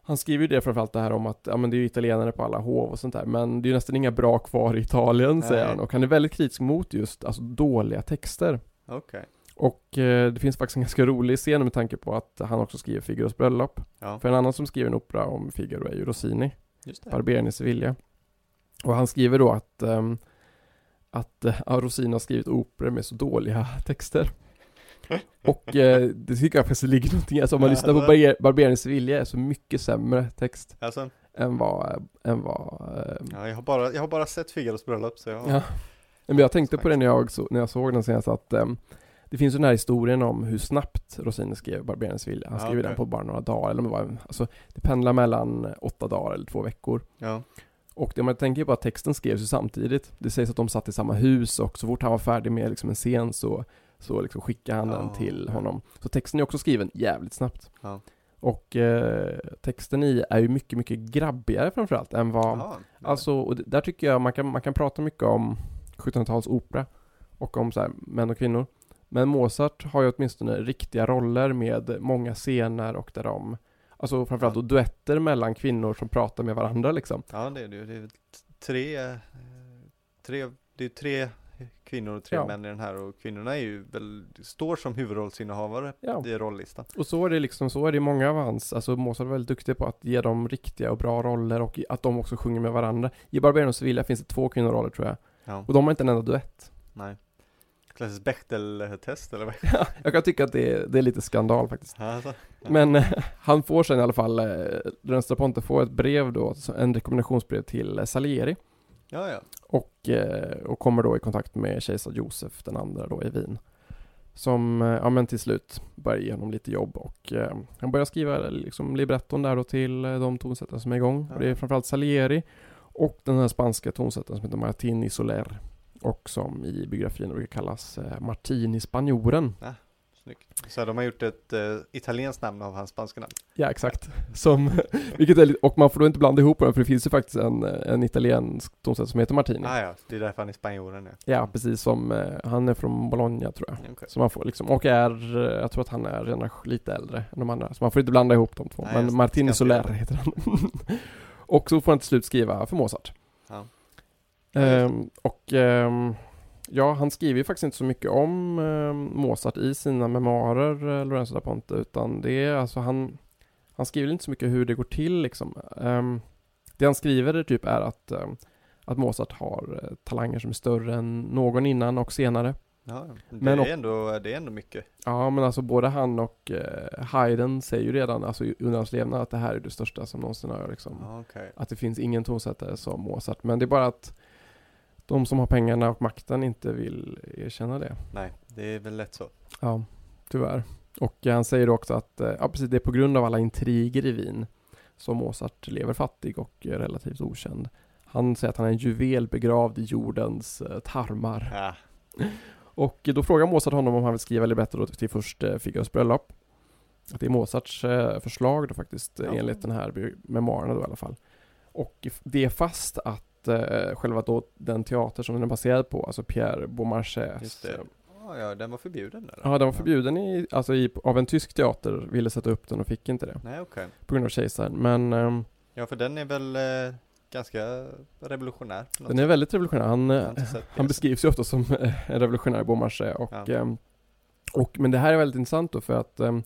han skriver ju det framförallt det här om att ja, men det är ju italienare på alla hov och sånt där men det är ju nästan inga bra kvar i Italien säger Nej. han och han är väldigt kritisk mot just alltså dåliga texter. Okej. Och eh, det finns faktiskt en ganska rolig scen med tanke på att han också skriver Figaros bröllop. Ja, För en annan som skriver en opera om Figaro är ju Rossini. Barberaren i Sevilla. Och han skriver då att, ehm, att Rossini har skrivit operor med så dåliga texter. Och eh, det tycker jag faktiskt ligger någonting, alltså om man Ja, lyssnar på Barber- Barberaren i Sevilla är så mycket sämre text Alltså, än vad, än vad ehm, ja, jag, har bara, jag har bara sett Figaros bröllop så jag har... Ja. Men jag tänkte på det när jag, så, när jag såg den senast att ehm, det finns ju den här historien om hur snabbt Rossini skrev Barberaren i Sevilla. Han Ja, skrev okej. den på bara några dagar, eller om det var, alltså det pendlar mellan åtta dagar eller två veckor. Ja. Och det man tänker på att texten skrevs ju samtidigt. Det sägs att de satt i samma hus och så fort han var färdig med liksom en scen så, så liksom skickade han den Ja, till ja. honom. Så texten är också skriven jävligt snabbt. Ja. Och eh, texten i är ju mycket, mycket grabbigare framförallt än vad Jaha. Alltså, och där tycker jag man kan, man kan prata mycket om 1700-tals opera och om så här, män och kvinnor. Men Mozart har ju åtminstone riktiga roller med många scener och där de, alltså framförallt Ja. då duetter mellan kvinnor som pratar med varandra liksom. Ja, det är det ju. Det är tre, eh, tre, det är tre kvinnor och tre Ja. män i den här och kvinnorna är ju väl, står som huvudrollsinnehavare Ja. i rollistan. Och så är det liksom, så är det många av hans, alltså Mozart är väldigt duktig på att ge dem riktiga och bra roller och att de också sjunger med varandra. I Barberino och Sevilla finns det två kvinnoroller tror jag. Ja, Och de har inte en enda duett. nej. Klassiskt Bechdel-test eller vad? jag kan tycka att det är, det är lite skandal faktiskt. Alltså, Men eh, han får sen i alla fall, eh, Lorenzo da Ponte får ett brev då, en rekommendationsbrev till eh, Salieri ja, ja. och, och kommer då i kontakt med kejsar Josef den andra då i Wien. Som, ja men till slut börjar ge honom lite jobb och eh, han börjar skriva liksom libretton där då till de tonsättare som är igång. Och det är framförallt Salieri och den här spanska tonsättaren som heter Martini Soler och som i biografin brukar kallas eh, Martini spanjoren. Snyggt. Så de har gjort ett eh, italienskt namn av hans spanska namn. Ja, exakt. Som, vilket är, och man får då inte blanda ihop dem, för det finns ju faktiskt en, en italiensk tonsättare som heter Martini. Ah, ja, det är därför han är spanjoren ja. Ja, precis som, eh, han är från Bologna tror jag. Okej. Så man får liksom, och är, eh, jag tror att han är redan lite äldre än de andra. Så man får inte blanda ihop de två. Nej, Men Martini Soler heter han. och så får han till slut skriva för Mozart. Ja. Ehm, och ehm, ja, han skriver ju faktiskt inte så mycket om ehm, Mozart i sina memoarer, eh, Lorenzo da Ponte, utan det är alltså han, han skriver inte så mycket hur det går till liksom. Det han skriver typ är att, att Mozart har eh, talanger som är större än någon innan och senare. Ja, det, Men är ändå, det är ändå mycket. Ja, men alltså både han och eh, Haydn säger ju redan, alltså under hans levnad, att det här är det största som någonsin har liksom, okej. att det finns ingen tonsättare som Mozart. Men det är bara att de som har pengarna och makten inte vill erkänna det. Nej, det är väl lätt så. Ja, tyvärr. Och eh, han säger också att, eh, ja precis, det är på grund av alla intriger i Wien som Mozart lever fattig och eh, relativt okänd. Han säger att han är en juvel begravd i jordens tarmar. Ja, Och då frågar Mozart honom om han vill skriva libretto till först Figaros bröllop. Att det är Mozarts förslag då faktiskt, Ja. enligt den här memoarerna då i alla fall. Och det är fast att eh, själva då den teater som den är baserad på, alltså Pierre Beaumarchais eh, Ja, den var förbjuden där. Ja, den var förbjuden i, alltså i, av en tysk teater, ville sätta upp den och fick inte det. Nej, okej. På grund av kejsaren. Men ehm, Ja, för den är väl eh, ganska revolutionär. på något den är väldigt revolutionär. Han, eh, han beskrivs ju ofta som eh, en revolutionär Beaumarchais och, Ja. ehm, och Men det här är väldigt intressant då för att ehm,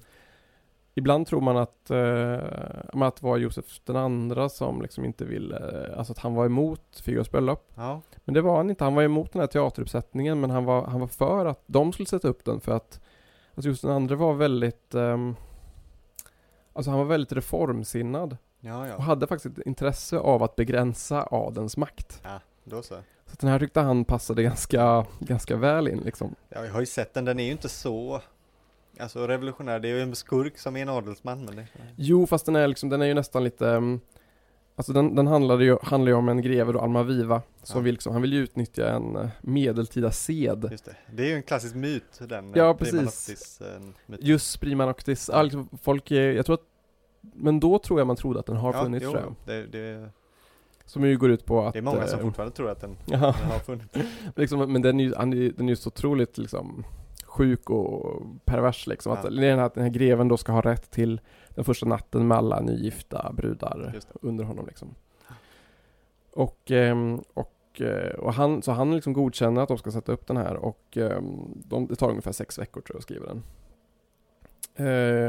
Ibland tror man att, eh, att det var Josef den andra som liksom inte ville, alltså att han var emot Figaros bröllop. Ja, Men det var han inte, han var emot den här teateruppsättningen men han var, han var för att de skulle sätta upp den för att Alltså just den andra var väldigt ehm, Alltså han var väldigt reformsinnad ja, och ja. hade faktiskt ett intresse av att begränsa adelns makt. Ja, då så. Så den här tyckte han passade ganska, ganska väl in liksom. Ja, jag har ju sett den. Den är ju inte så Alltså revolutionär. Det är ju en skurk som är en adelsman. Men det... Jo, fast den är liksom, den är ju nästan lite ehm, Alltså den, den handlar ju, handlar ju om en greve då, Almaviva, som Ja. vill liksom, han vill ju utnyttja en eh, medeltida sed. Just det. Det är ju en klassisk myt. Den Ja, eh, precis. Primanoptis, eh, myt. Just Prima Noctis, ja, liksom, folk är, jag tror att Men då tror jag man trodde att den har ja, funnits jo, tror jag. det, det, Som ju går ut på att det är många som fortfarande tror att den, Ja, den har funnits. liksom, men den är ju, han är, ju- den är ju så otroligt liksom sjuk och pervers liksom. Att Ja. den här, den här greven då ska ha rätt till den första natten med alla nygifta brudar under honom liksom. Och, ehm, och, eh, och han, så han liksom godkänner att de ska sätta upp den här och ehm, de, det tar ungefär sex veckor tror jag att skriva den. Eh,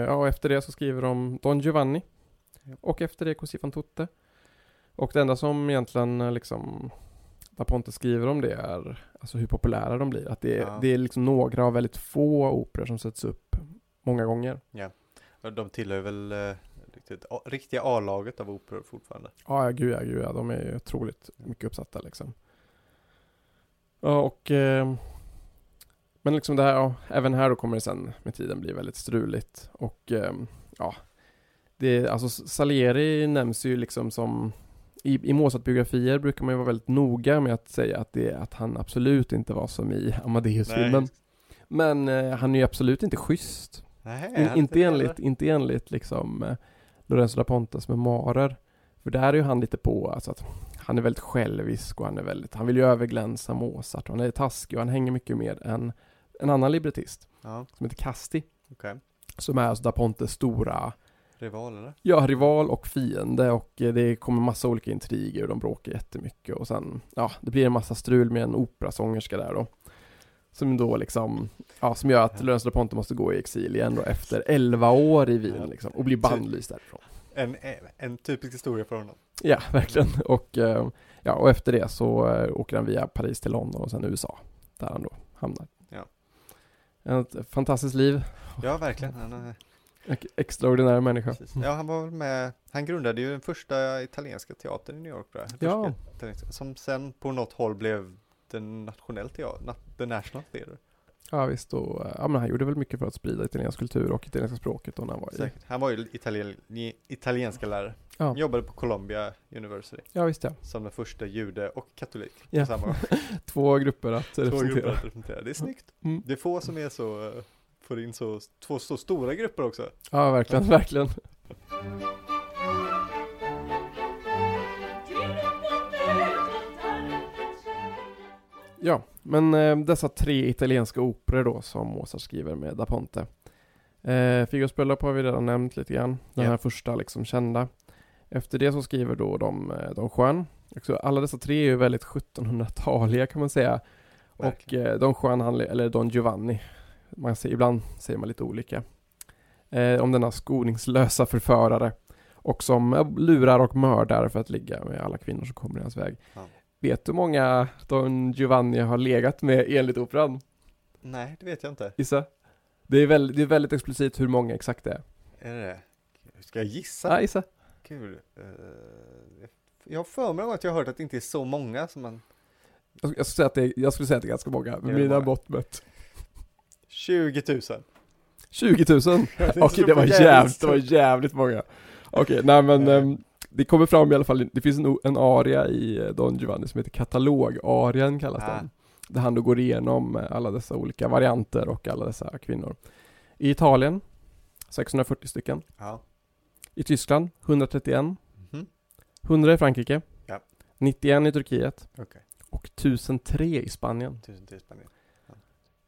ja, och efter det så skriver de Don Giovanni. Och efter det Così fan tutte. Och det enda som egentligen eh, liksom Da Ponte skriver om det är alltså hur populära de blir. Att det är, Ja. det är liksom några av väldigt få operor som sätts upp många gånger. Och De tillhör väl eh, riktigt, a, riktiga A-laget av operor fortfarande. Ja, ja, gud ja, gud ja. De är ju otroligt mycket uppsatta liksom. Ja, och... Eh, men liksom det här, ja, även här då kommer det sen med tiden bli väldigt struligt. Och eh, ja, det, alltså Salieri nämns ju liksom som... I, i Mozart-biografier brukar man ju vara väldigt noga med att säga att, det, att han absolut inte var som i Amadeus-filmen. Men eh, han är ju absolut inte schysst. Nej, In, inte, enligt, inte enligt liksom eh, Lorenzo da Pontes memoarer. För där är ju han lite på, alltså att han är väldigt självisk och han är väldigt, han vill ju överglänsa Mozart och han är taskig och han hänger mycket med en, en annan librettist Ja, som heter Casti. okej. Som är alltså da Pontes stora, Rival eller? ja, rival och fiende och eh, det kommer massa olika intriger och de bråkar jättemycket och sen, ja, det blir en massa strul med en operasångerska där då. Som då liksom, ja, som gör att Lorenzo da Ponte måste gå i exil igen då efter 11 år i Wien Ja. liksom och bli bannlyst därifrån. En, en, en typisk historia för honom. Ja, verkligen. Och, eh, ja, och efter det så eh, åker han via Paris till London och sen USA. Där han då hamnar. Ja. Ett fantastiskt liv. Ja, verkligen. Extraordinär människa. precis. ja, han var väl med, han grundade ju den första italienska teatern i New York tror jag. Ja. Som sen på något håll blev den nationell teater, na- the national theater. Ja visst, och, ja, men han gjorde väl mycket för att sprida italiensk kultur och italienska språket då när han var i... Han var ju italien, italienska lärare. Ja. Jobbade på Columbia University Ja visst ja. som den första jude och katolik. Ja. Samma. Två grupper att Två grupper representera. att representera. Det är snyggt. Mm. Det är få som är så, eh, får in så, två så stora grupper också. Ja verkligen, verkligen. Ja, men eh, dessa tre italienska operor då som Mozart skriver med Da Ponte. Eh, Figaros bröllop har vi redan nämnt lite grann. Den Ja. här första liksom kända. Efter det så skriver då de eh, Don Juan. Också, alla dessa tre är ju väldigt 1700-taliga kan man säga. Och Verkligen. eh, Don Juan, han, eller Don Giovanni. Man säger, ibland säger man lite olika. Eh, om denna skoningslösa förförare. Och som lurar och mördar för att ligga med alla kvinnor som kommer i hans väg. Ja. Vet du hur många Don Giovanni har legat med enligt operan? Nej, det vet jag inte. Gissa? Det är, väldigt, det är väldigt explicit hur många exakt det är. Är det det? Ska jag gissa? Ja, gissa. Kul. Eh, jag har för mig att jag har hört att det inte är så många som man... Jag, skulle säga att det är, jag skulle säga att det är ganska många, med mina mått mätt. 20 000. 20 000? Det Okej, det var jävligt, det var jävligt många. Okej, nej men ehm, det kommer fram i alla fall, det finns en, en aria i eh, Don Giovanni som heter katalog-arian kallas Ah. den. Där han då går igenom eh, alla dessa olika varianter och alla dessa kvinnor. I Italien, 640 stycken. Ja. I Tyskland, 131. Mhm. 100 i Frankrike. Ja. 91 i Turkiet. Okej. Och 1003 i Spanien. Tusen till Spanien.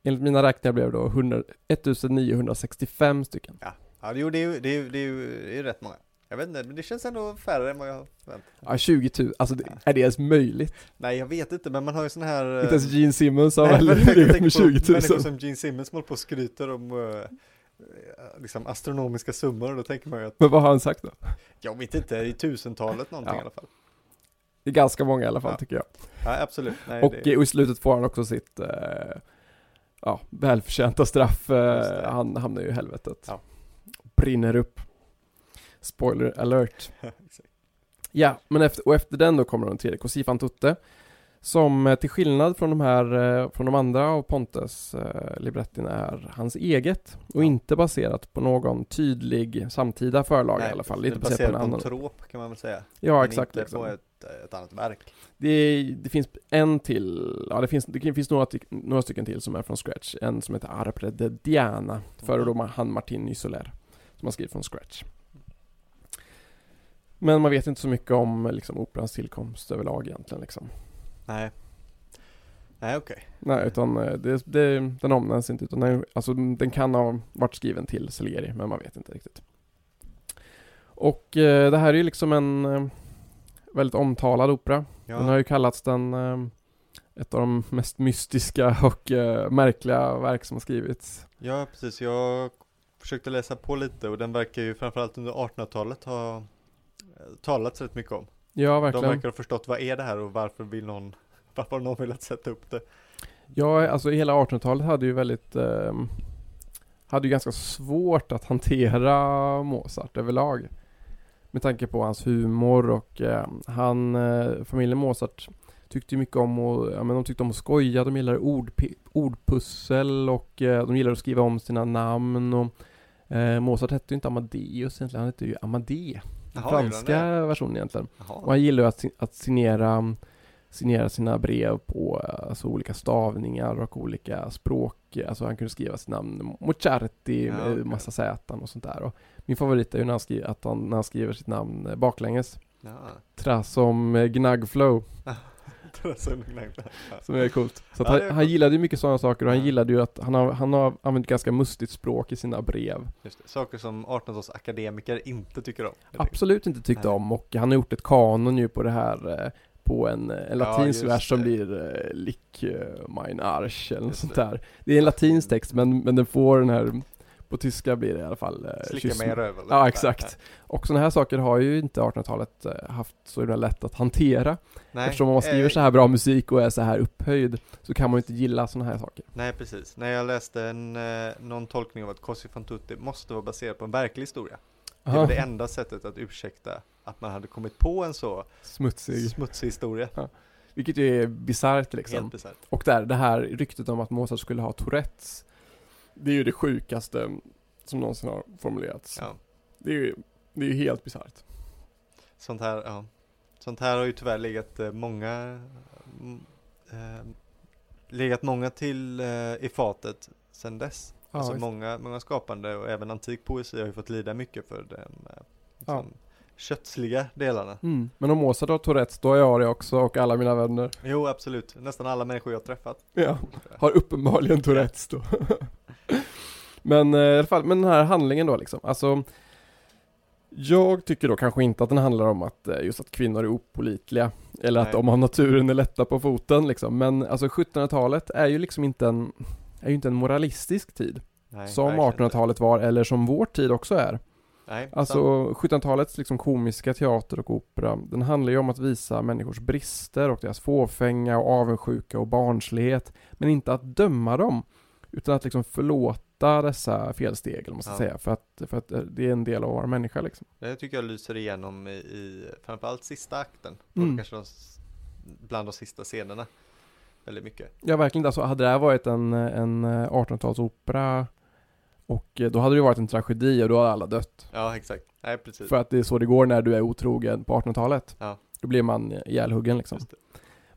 Enligt mina räkningar blev det då 100, 1965 stycken. Ja, jo, det är ju, det är ju, det är ju, det är ju rätt många. Jag vet inte, men det känns ändå färre än vad jag förväntat Ja, 20 000, alltså det, Ja. är det ens möjligt? Nej, jag vet inte, men man har ju sån här... eh, Inte ens Gene Simmons har väl legat med på 20 000? Människor som Gene Simmons håller på och skryter om eh, liksom astronomiska summor då tänker man ju att, Men vad har han sagt då? jag vet inte, i tusentalet någonting Ja. i alla fall. Det är ganska många i alla fall Ja. tycker jag. Ja, absolut. Nej, Och, det, eh, och i slutet får han också sitt eh, ja, välförtjänta straff. Eh, han hamnar ju i helvetet. Ja. Brinner upp. Spoiler alert. Ja, men efter, och efter den då kommer den tredje, Così fan tutte. Som eh, till skillnad från de här, eh, från de andra av Pontes eh, librettin är hans eget. Och Ja. inte baserat på någon tydlig samtida förlaga Nej, i alla fall. det är Lite baserat på en annan. trop kan man väl säga. Ja, men exakt. inte Liksom. på ett, ett annat verk. Det, det finns en till, ja det finns, det finns några, några stycken till som är från scratch. En som heter Arpre de Diana, före då han Martin Nysoler, som har skrivit från scratch. Men man vet inte så mycket om liksom, operans tillkomst överlag egentligen liksom. Nej. Nej, okej. Nej, utan eh, det, det, den omnämns inte, utan den, alltså, den kan ha varit skriven till Salieri, men man vet inte riktigt. Och eh, det här är ju liksom en eh, väldigt omtalad opera. Ja. Den har ju kallats den eh, ett av de mest mystiska och eh, märkliga verk som har skrivits. Ja, precis. Jag försökte läsa på lite och den verkar ju framförallt under 1800-talet ha eh, talats rätt mycket om. Ja, De verkligen. verkar ha förstått vad är det här och varför vill någon, varför har någon velat sätta upp det? Ja, alltså hela 1800-talet hade ju väldigt eh, hade ju ganska svårt att hantera Mozart överlag. Med tanke på hans humor och eh, han, eh, familjen Mozart tyckte mycket om att, ja men de tyckte om att skoja, de gillade ordpi- ordpussel och eh, de gillade att skriva om sina namn och eh, Mozart hette ju inte Amadeus egentligen, han hette ju Amadé. Den Jaha, franska versionen egentligen. Och Jaha. han gillar ju att, att signera, signera sina brev på alltså, olika stavningar och olika språk. Alltså han kunde skriva sitt namn Mocerti Ja, med massa sätan och sånt där. Och min favorit är ju när han, skriver, att han, när han skriver sitt namn eh, baklänges. Ja. Tra som eh, Gnagflow, gnäggt. Ja. som är coolt. Så Ja, han, han gillade ju mycket sådana saker och han Ja. gillade ju att han har, han har använt ganska mustigt språk i sina brev. Saker som 1800-tals akademiker inte tycker om. Absolut inte tyckte Nej. om och han har gjort ett kanon ju på det här eh, på en, eh, en Ja, latinsk just vers som blir eh, Lick eh, mein Arsch eller något sånt där. Det är en latinsk text men, men den får den här, på tyska blir det i alla fall eh, Slicka kyss- mig i röven. Ja exakt. Och sådana här saker har ju inte 1800-talet eh, haft så himla lätt att hantera. Nej, Eftersom om man skriver eh, så här bra musik och är så här upphöjd så kan man ju inte gilla sådana här saker. Nej, precis. När jag läste en, eh, någon tolkning av att Così fan tutte måste vara baserad på en verklig historia. Det var det enda sättet att ursäkta att man hade kommit på en så Smutsig. smutsig historia. Vilket ju är bisarrt liksom. Helt bisarrt. Och där, det här ryktet om att Mozart skulle ha Tourettes Det är ju det sjukaste som någonsin har formulerats. Ja. Det är ju, det är ju helt bisarrt. Sånt här, ja. Sånt här har ju tyvärr legat eh, många mm, eh, legat många till eh, i fatet sedan dess. Ja, alltså visst. många, många skapande och även antik poesi har ju fått lida mycket för den eh, liksom, kötsliga delarna. Mm. Men om Mozart har Tourettes, då har jag det också och alla mina vänner. Jo, absolut. Nästan alla människor jag har träffat. Ja. Har uppenbarligen Tourettes då. men eh, i alla fall, men den här handlingen då liksom, alltså Jag tycker då kanske inte att den handlar om att eh, just att kvinnor är opolitliga Eller att Nej. de av naturen är lätta på foten liksom, men alltså 1700-talet är ju liksom inte en Är ju inte en moralistisk tid Nej, Som verkligen inte. 1800-talet var, eller som vår tid också är Nej. Alltså 1700-talets liksom komiska teater och opera, den handlar ju om att visa människors brister och deras fåfänga och avundsjuka och barnslighet, men inte att döma dem, utan att liksom förlåta dessa felsteg, eller ska Ja. säga, för att, för att det är en del av vara människa liksom. Det tycker jag lyser igenom i, i framförallt sista akten. Och Mm. kanske de, bland de sista scenerna. Väldigt mycket. Ja, verkligen. Alltså, hade det här varit en, en 1800-talsopera och eh, då hade det varit en tragedi och då hade alla dött. Ja, exakt. Nej, precis. För att det är så det går när du är otrogen på 1800-talet. Ja. Då blir man ihjälhuggen liksom.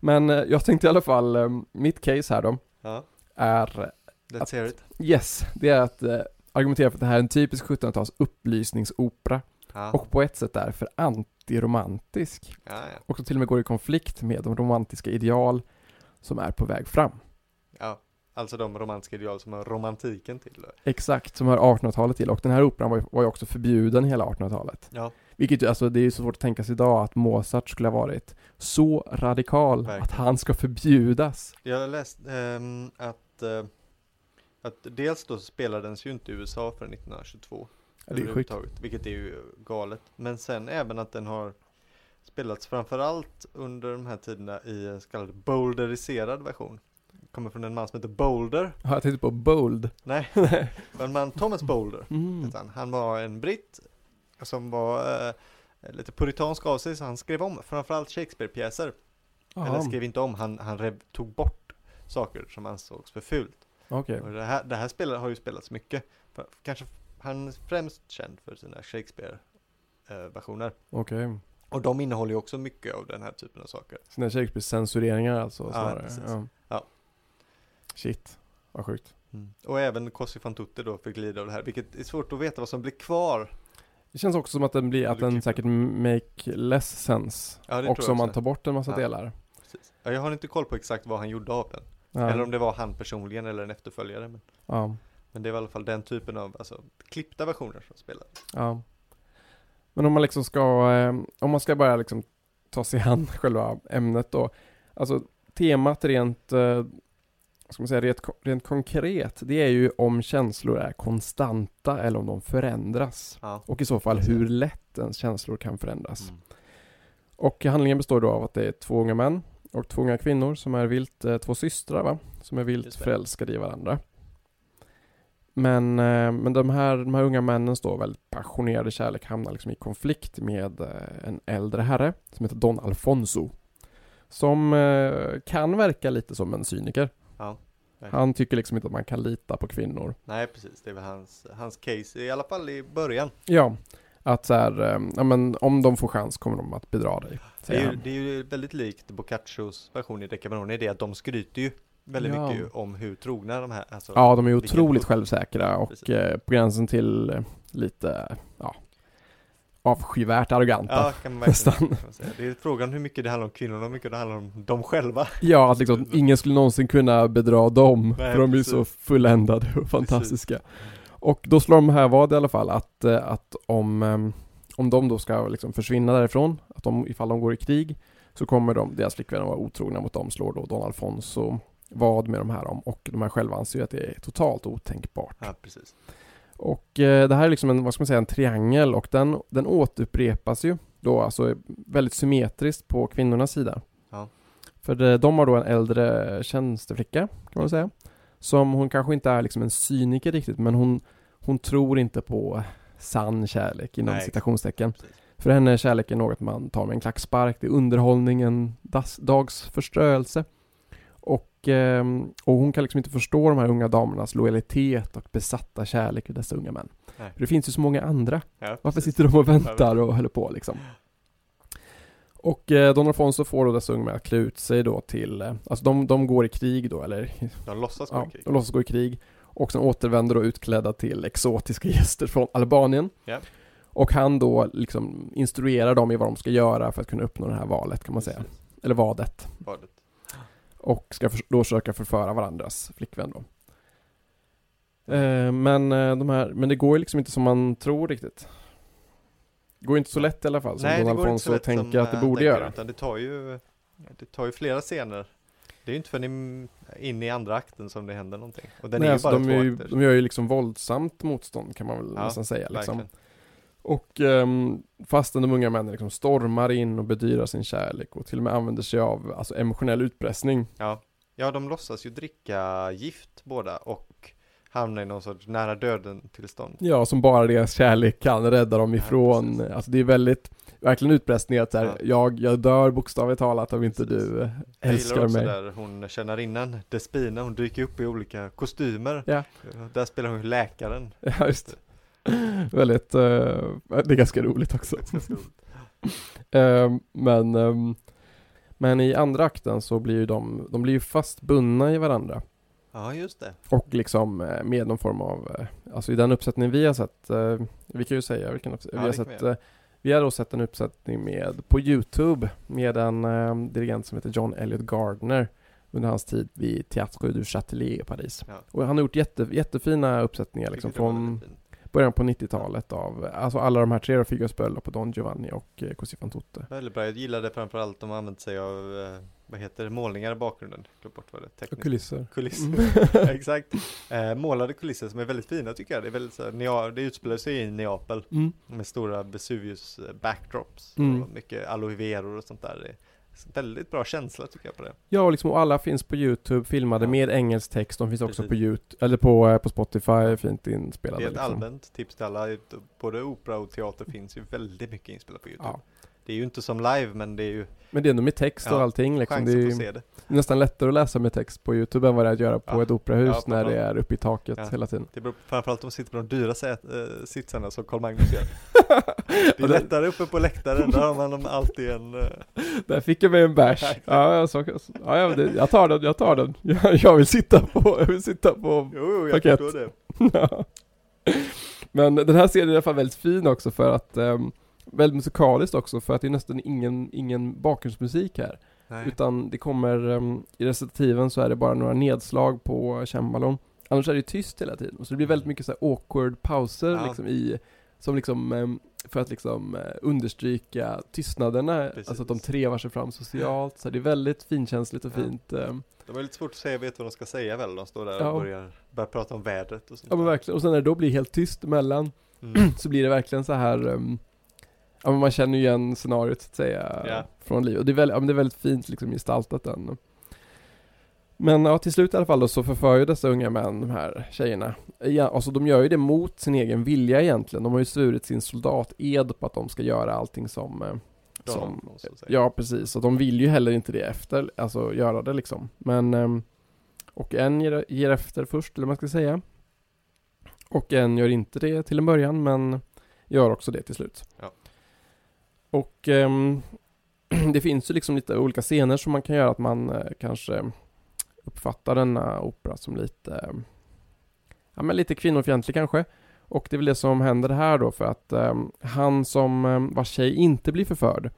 Men eh, jag tänkte i alla fall, eh, mitt case här då, Ja, är let's hear it. Yes, det är att eh, argumentera för att det här är en typisk 1700-tals upplysningsopera Ja, och på ett sätt därför antiromantisk. ja, ja. Och som till och med går i konflikt med de romantiska ideal som är på väg fram. ja. Alltså de romantiska ideal som har romantiken till. Exakt, som hör 1800-talet till. Och den här operan var ju, var ju också förbjuden hela 1800-talet. Ja, Vilket ju, alltså det är ju så svårt att tänka sig idag att Mozart skulle ha varit så radikal Verkligen. att han ska förbjudas. jag har läst ehm, att, eh, att dels då spelades ju inte i USA förrän 1922. Ja, det är sjukt. Vilket är ju galet. Men sen även att den har spelats framförallt under de här tiderna i en så kallad bolderiserad version. Kommer från en man som heter Boulder. Ja, jag tänkte på Bold. Nej, en man Thomas Boulder. Mm. Han. han var en britt som var eh, lite puritansk av sig så han skrev om framförallt Shakespeare-pjäser. Eller skrev inte om, han, han rev, tog bort saker som ansågs för fult. Och det här, det här spelet har ju spelats mycket. Kanske han är främst känd för sina Shakespeare-versioner. Okej. och de innehåller ju också mycket av den här typen av saker. Sina Shakespeare-censureringar alltså Ja, precis. Ja. Ja. Shit, vad sjukt. Och även Cossi fan tutte då fick lida av det här, vilket är svårt att veta vad som blir kvar. Det känns också som att den blir, att den klipper. säkert make less sense. Ja, det också tror om jag man också. tar bort en massa Ja. delar. Precis. Ja, jag har inte koll på exakt vad han gjorde av den. Ja. Eller om det var han personligen eller en efterföljare. Men, ja. men det var i alla fall den typen av alltså, klippta versioner som spelades. Ja. Men om man liksom ska, eh, om man ska börja liksom ta sig an själva ämnet då. Alltså temat rent, eh, ska man säga, rent, rent konkret, det är ju om känslor är konstanta eller om de förändras. Ja. Och i så fall hur lätt ens känslor kan förändras. Mm. Och handlingen består då av att det är två unga män och två unga kvinnor som är vilt, eh, två systrar va? Som är vilt förälskade i varandra. Men, eh, men de, här, de här unga männens då väldigt passionerade kärlek hamnar liksom i konflikt med eh, en äldre herre som heter Don Alfonso. Som kan verka lite som en cyniker. Ja. Han tycker liksom inte att man kan lita på kvinnor. Nej, precis. Det är väl hans, hans case, i alla fall i början. Ja, att så här, eh, ja men om de får chans kommer de att bedra dig. Det är, ju, det är ju väldigt likt Boccaccios version i Decamerone, det är att de skryter ju väldigt Ja. mycket om hur trogna de här alltså, Ja, de är otroligt upp- självsäkra och Precis. eh, på gränsen till eh, lite, ja, avskyvärt arroganta. Ja, kan man verkligen. Det är frågan hur mycket det handlar om kvinnorna och hur mycket det handlar om dem själva. Ja, att liksom ingen skulle någonsin kunna bedra dem, Nej, för de är ju precis. så fulländade och fantastiska. Och då slår de här vad i alla fall att, eh, att om, eh, om de då ska liksom försvinna därifrån, att de, ifall de går i krig, så kommer de, deras flickvänner vara otrogna mot dem, slår då Don Alfonso vad med de här om och de här själva anser ju att det är totalt otänkbart. Ja, precis. Och eh, det här är liksom en, vad ska man säga, en triangel och den, den återupprepas ju då alltså väldigt symmetriskt på kvinnornas sida. Ja. För de, de har då en äldre tjänsteflicka, kan man säga. Som hon kanske inte är liksom en cyniker riktigt, men hon, hon tror inte på sann kärlek inom Nej. citationstecken. Precis. För henne är kärleken något man tar med en klackspark, det är underhållning, en das, dags förströelse. Och, ehm, och hon kan liksom inte förstå de här unga damernas lojalitet och besatta kärlek för dessa unga män. Nej. För det finns ju så många andra. Ja, Varför sitter de och väntar och håller på liksom? Och eh, Don Alfonso får då dessa unga män att klä ut sig då till, eh, alltså de, de går i krig då, eller De låtsas gå ja, i krig. de låtsas gå i krig. Och sen återvänder då utklädda till exotiska gäster från Albanien. Ja. Och han då liksom instruerar dem i vad de ska göra för att kunna uppnå det här valet kan man säga. Precis. Eller vadet. Badet. Och ska för, då försöka förföra varandras flickvän då. Eh, men, eh, de här, men det går ju liksom inte som man tror riktigt. Det går inte så lätt i alla fall som Nej, Don Alfonso tänker som att det han borde tänker, göra. Utan det tar ju, det tar ju flera scener. Det är ju inte förrän in i andra akten som det händer någonting. Och den Nej, är alltså, bara de, två är ju, akter. de gör ju liksom våldsamt motstånd kan man väl Ja, nästan säga liksom. Verkligen. Och um, fastän de unga männen liksom stormar in och bedyrar sin kärlek och till och med använder sig av alltså, emotionell utpressning. Ja. ja, de låtsas ju dricka gift båda och hamnar i någon sorts nära döden tillstånd. Ja, som bara deras kärlek kan rädda dem Ja, ifrån. precis. alltså det är väldigt, verkligen utpressning att så här, Ja. jag, jag dör bokstavligt talat om inte du eh, Jag älskar gillar också mig. där hon känner innan Despina, hon dyker upp i olika kostymer. Ja. Där spelar hon läkaren. Ja, just Väldigt, eh, det är ganska roligt också. Ganska roligt. Eh, men, ehm, men i andra akten så blir ju de, de blir ju fast bundna i varandra. Ja, just det. Och liksom eh, med någon form av, eh, alltså i den uppsättning vi har sett, eh, vi kan ju säga vilken uppsättning, Ja, vi har sett, vi vi har då sett en uppsättning med, på Youtube, med en dirigent som heter John Elliot Gardner under hans tid vid Théâtre du Châtelet i Paris. Ja. Och han har gjort jätte, jättefina uppsättningar liksom från början på 90-talet av, alltså alla de här tre då, Figaros bröllop och Don Giovanni och Così fan tutte. Väldigt bra, jag gillade framförallt de har använt sig av, eh, vad heter det, målningar i bakgrunden. Glöm bort vad det tekniskt. kulisser. Kulisser. Mm. Exakt. Eh, målade kulisser som är väldigt fina tycker jag. Det är väldigt så här, det utspelar sig i Neapel Mm. med stora Vesuvius eh, backdrops Mm. och mycket aloe veror och sånt där. Det är väldigt bra känsla tycker jag på det. Ja, och liksom, och alla finns på Youtube filmade Ja. med engelsk text. De finns också Precis. på Youtube, eller på, eh, på Spotify, fint inspelade. Det är ett liksom. allmänt tips till alla. Både opera och teater finns ju väldigt mycket inspelat på Youtube. Ja. Det är ju inte som live men det är ju Men det är ändå med text och Ja, allting liksom. Det är ju det. nästan lättare att läsa med text på Youtube än vad det är att göra på Ja. ett operahus Ja, när det framförallt. är uppe i taket hela tiden. Det beror framförallt om de sitter på de dyra sät, äh, sitsarna som Carl Magnus gör. Det är lättare uppe på läktaren, där har man alltid en... eh, Där fick jag mig en bärs. Ja, jag, så, ja, jag, det, jag tar den, jag tar den. Jag, jag vill sitta på, jag vill sitta på Jo, jo, jag Paket. förstår det. Men den här serien är i alla fall väldigt fin också för att um, Väldigt musikaliskt också för att det är nästan ingen, ingen bakgrundsmusik här Nej. Utan det kommer, um, i recitativen så är det bara några nedslag på cembalon Annars är det tyst hela tiden, så det blir väldigt mycket så här awkward pauser Ja. liksom i Som liksom, um, för att liksom uh, understryka tystnaderna, Precis. alltså att de trevar sig fram socialt Så det är väldigt finkänsligt och Ja. fint um, De är lite svårt att säga, vet vad de ska säga väl? De står där Ja. och börjar, börjar prata om vädret och sånt Ja men verkligen, och sen när det då blir helt tyst emellan Mm. så blir det verkligen så här um, Ja men man känner ju igen scenariot så att säga Ja. Från livet, och det är, väldigt, ja, det är väldigt fint liksom gestaltat den. Men ja, till slut i alla fall då så förför ju dessa unga män de här tjejerna ja, Alltså de gör ju det mot sin egen vilja egentligen. De har ju svurit sin soldated på att de ska göra allting som eh, som. Ja precis, och de vill ju heller inte det efter, alltså göra det liksom. Men ehm, Och en ger, ger efter först, eller vad man ska säga. Och en gör inte det till en början, men Gör också det till slut. Ja. Och ehm, Det finns ju liksom lite olika scener som man kan göra att man eh, kanske Uppfattar denna opera som lite eh, Ja men lite kvinnofientlig kanske och det är väl det som händer här då för att ehm, han som um, vars tjej inte blir förförd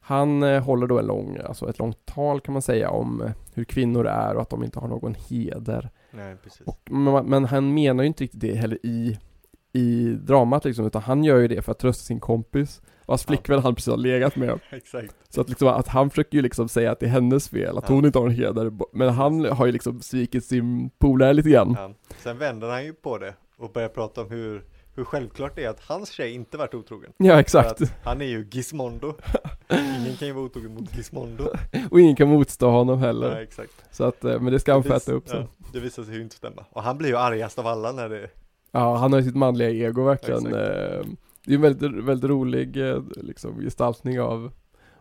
Han eh, håller då en lång, alltså ett långt tal kan man säga om eh, hur kvinnor är och att de inte har någon heder. Nej, precis. Och, men, men han menar ju inte riktigt det heller i, i dramat liksom, utan han gör ju det för att trösta sin kompis vars Ja. flickvän han precis har legat med. Exakt. Så att liksom att han försöker ju liksom säga att det är hennes fel, att Ja. hon inte har en heder. Men han har ju liksom svikit sin polare lite grann. Ja. Sen vänder han ju på det och börjar prata om hur, hur självklart det är att hans tjej inte varit otrogen. Ja exakt. Han är ju Gizmondo. Ingen kan ju vara otrogen mot Gizmondo. Och ingen kan motstå honom heller. Nej, exakt. Så att, eh, men det ska han äta upp sen. ja, det visar sig ju inte stämma. Och han blir ju argast av alla när det Ja, han har ju sitt manliga ego verkligen. Exakt. Eh, Det är en väldigt, väldigt rolig eh, liksom, gestaltning av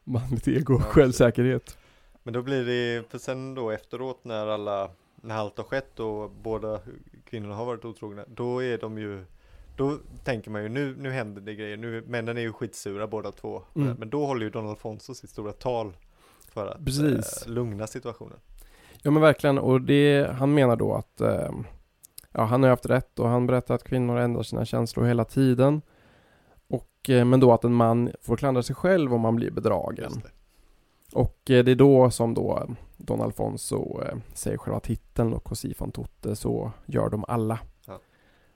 manligt ego och Ja, självsäkerhet. Men då blir det, för sen då efteråt när alla, när allt har skett och båda kvinnorna har varit otrogna, då är de ju då tänker man ju nu, nu händer det grejer, nu, männen är ju skitsura båda två. Mm. Men då håller ju Don Alfonso sitt stora tal för att eh, lugna situationen. Ja men verkligen, och det, han menar då att eh, Ja, han har ju haft rätt och han berättar att kvinnor ändrar sina känslor hela tiden. Och, eh, men då att en man får klandra sig själv om han blir bedragen. Det. Och eh, det är då som då Don Alfonso eh, säger själva titeln och Così fan tutte, så gör de alla. Ja.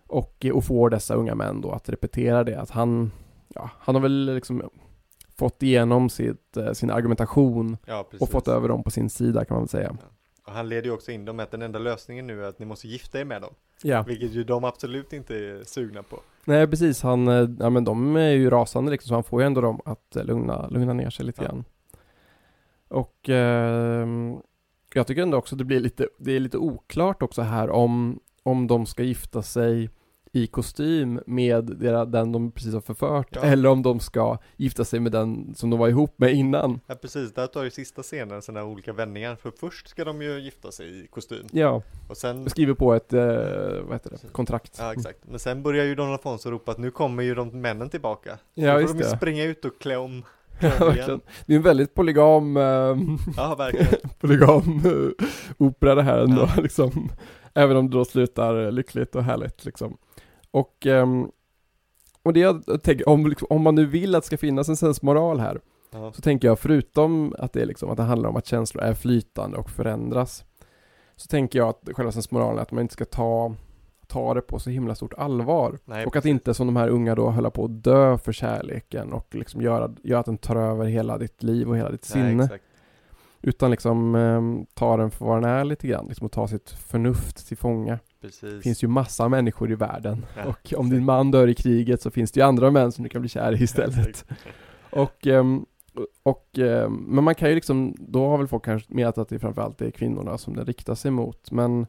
Och, eh, och får dessa unga män då att repetera det, att han, ja, han har väl liksom fått igenom sitt, eh, sin argumentation Ja, och fått över dem på sin sida kan man väl säga. Och han leder ju också in dem med att den enda lösningen nu är att ni måste gifta er med dem. Ja, Vilket ju de absolut inte är sugna på. Nej precis, han, eh, ja men de är ju rasande liksom så han får ju ändå dem att eh, lugna, lugna ner sig lite Ja. grann. Och ehm, jag tycker ändå också det blir lite, det är lite oklart också här om, om de ska gifta sig i kostym med dera- den de precis har förfört Ja. eller om de ska gifta sig med den som de var ihop med innan. Ja precis, där tar ju sista scenen sådana här olika vändningar. För först ska de ju gifta sig i kostym. Ja, Och sen, skriver på ett, eh, vad heter det, kontrakt. ja exakt. Men sen börjar ju Don Alfonso ropa att nu kommer ju de männen tillbaka. Ja, Då just får de ju det. springa ut och klä om. Ja, verkligen. Det är en väldigt polygam, eh, Ja, verkligen. polygam eh, opera det här ändå Ja. liksom. Även om det då slutar lyckligt och härligt liksom. Och, ehm, och det jag tänker, om, om man nu vill att det ska finnas en sensmoral här, Ja. så tänker jag förutom att det är liksom, att det handlar om att känslor är flytande och förändras, så tänker jag att själva sensmoralen är att man inte ska ta, ta det på så himla stort allvar. Nej, och att precis. inte som de här unga då höll på att dö för kärleken och liksom göra, göra att den tar över hela ditt liv och hela ditt Nej, sinne. exakt. Utan liksom eh, ta den för vad den är lite grann, liksom och ta sitt förnuft till fånga. Precis. Det finns ju massa människor i världen. Ja, och om din man dör i kriget så finns det ju andra män som du kan bli kär i istället. Och, ehm, och ehm, men man kan ju liksom, då har väl folk kanske menat att det framförallt är kvinnorna som det riktar sig mot. Men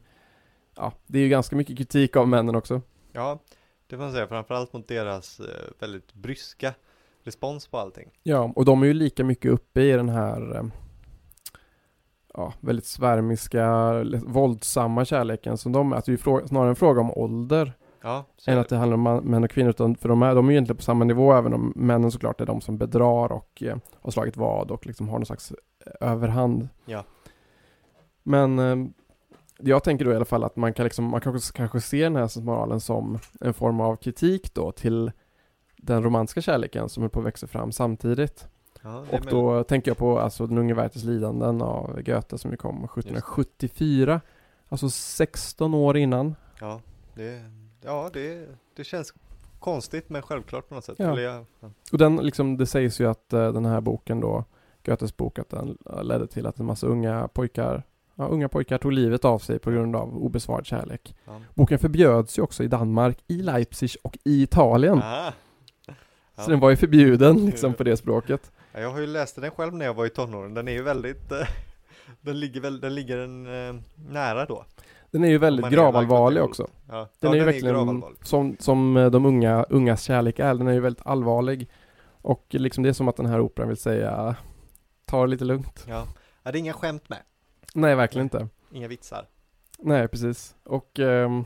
ja, det är ju ganska mycket kritik av männen också. Ja, det får man säga. Framförallt mot deras eh, väldigt bryska respons på allting. Ja, och de är ju lika mycket uppe i den här eh, ja, väldigt svärmiska, våldsamma kärleken som de är. Att det är ju frå- snarare en fråga om ålder Ja, än att det handlar om man- män och kvinnor. Utan för de är, de är ju egentligen på samma nivå även om männen såklart är de som bedrar och eh, har slagit vad och liksom har någon slags eh, överhand. Ja. Men eh, jag tänker då i alla fall att man kan liksom, man kanske, kanske ser den här moralen som en form av kritik då till den romantiska kärleken som är på att växa fram samtidigt. Ja, Och då tänker jag på alltså Den unge Werthers lidanden av Goethe som ju kom 1774. Alltså 16 år innan. Ja, det, ja det, det känns konstigt men självklart på något sätt. Ja. Jag, ja. Och den liksom, det sägs ju att eh, den här boken då, Goethes bok, att den ledde till att en massa unga pojkar Ja, unga pojkar tog livet av sig på grund av obesvarad kärlek. Ja. Boken förbjöds ju också i Danmark, i Leipzig och i Italien. Ja. Så den var ju förbjuden liksom på det språket. Ja, Jag har ju läst den själv när jag var i tonåren. Den är ju väldigt, eh, den ligger väl, den ligger en eh, nära då. Den är ju väldigt är gravallvarlig också. Ja, Den ja, är ju den verkligen, gravallvarlig. som, som eh, de unga, ungas kärlek är, den är ju väldigt allvarlig. Och liksom det är som att den här operan vill säga, ta det lite lugnt. Ja. ja, det är inga skämt med. Nej, verkligen inte. Inga vitsar. Nej, precis. Och, ehm,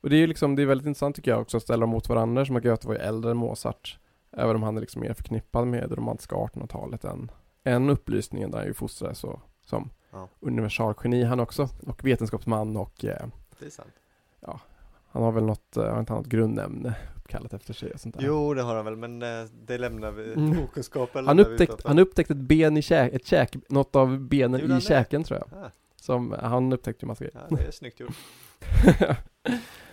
och det är ju liksom, det är väldigt intressant tycker jag också att ställa dem mot varandra, som att Goethe var ju äldre än Mozart. Även om han är liksom mer förknippad med det romantiska 1800-talet än, än upplysningen där han ju fostrades så, som Ja. universalgeni han också. Och vetenskapsman och eh, Det är sant. han har väl något, eh, har inte han något grundämne uppkallat efter sig och sånt där. Jo, det har han väl, men eh, det lämnar vi, Mm. okunskapen Han, upptäckt, han upptäckte ett ben i käk, ett käk, något av benen i det? käken tror jag. Ah, Som, han upptäckte ju massa grejer. ja, det är snyggt gjort.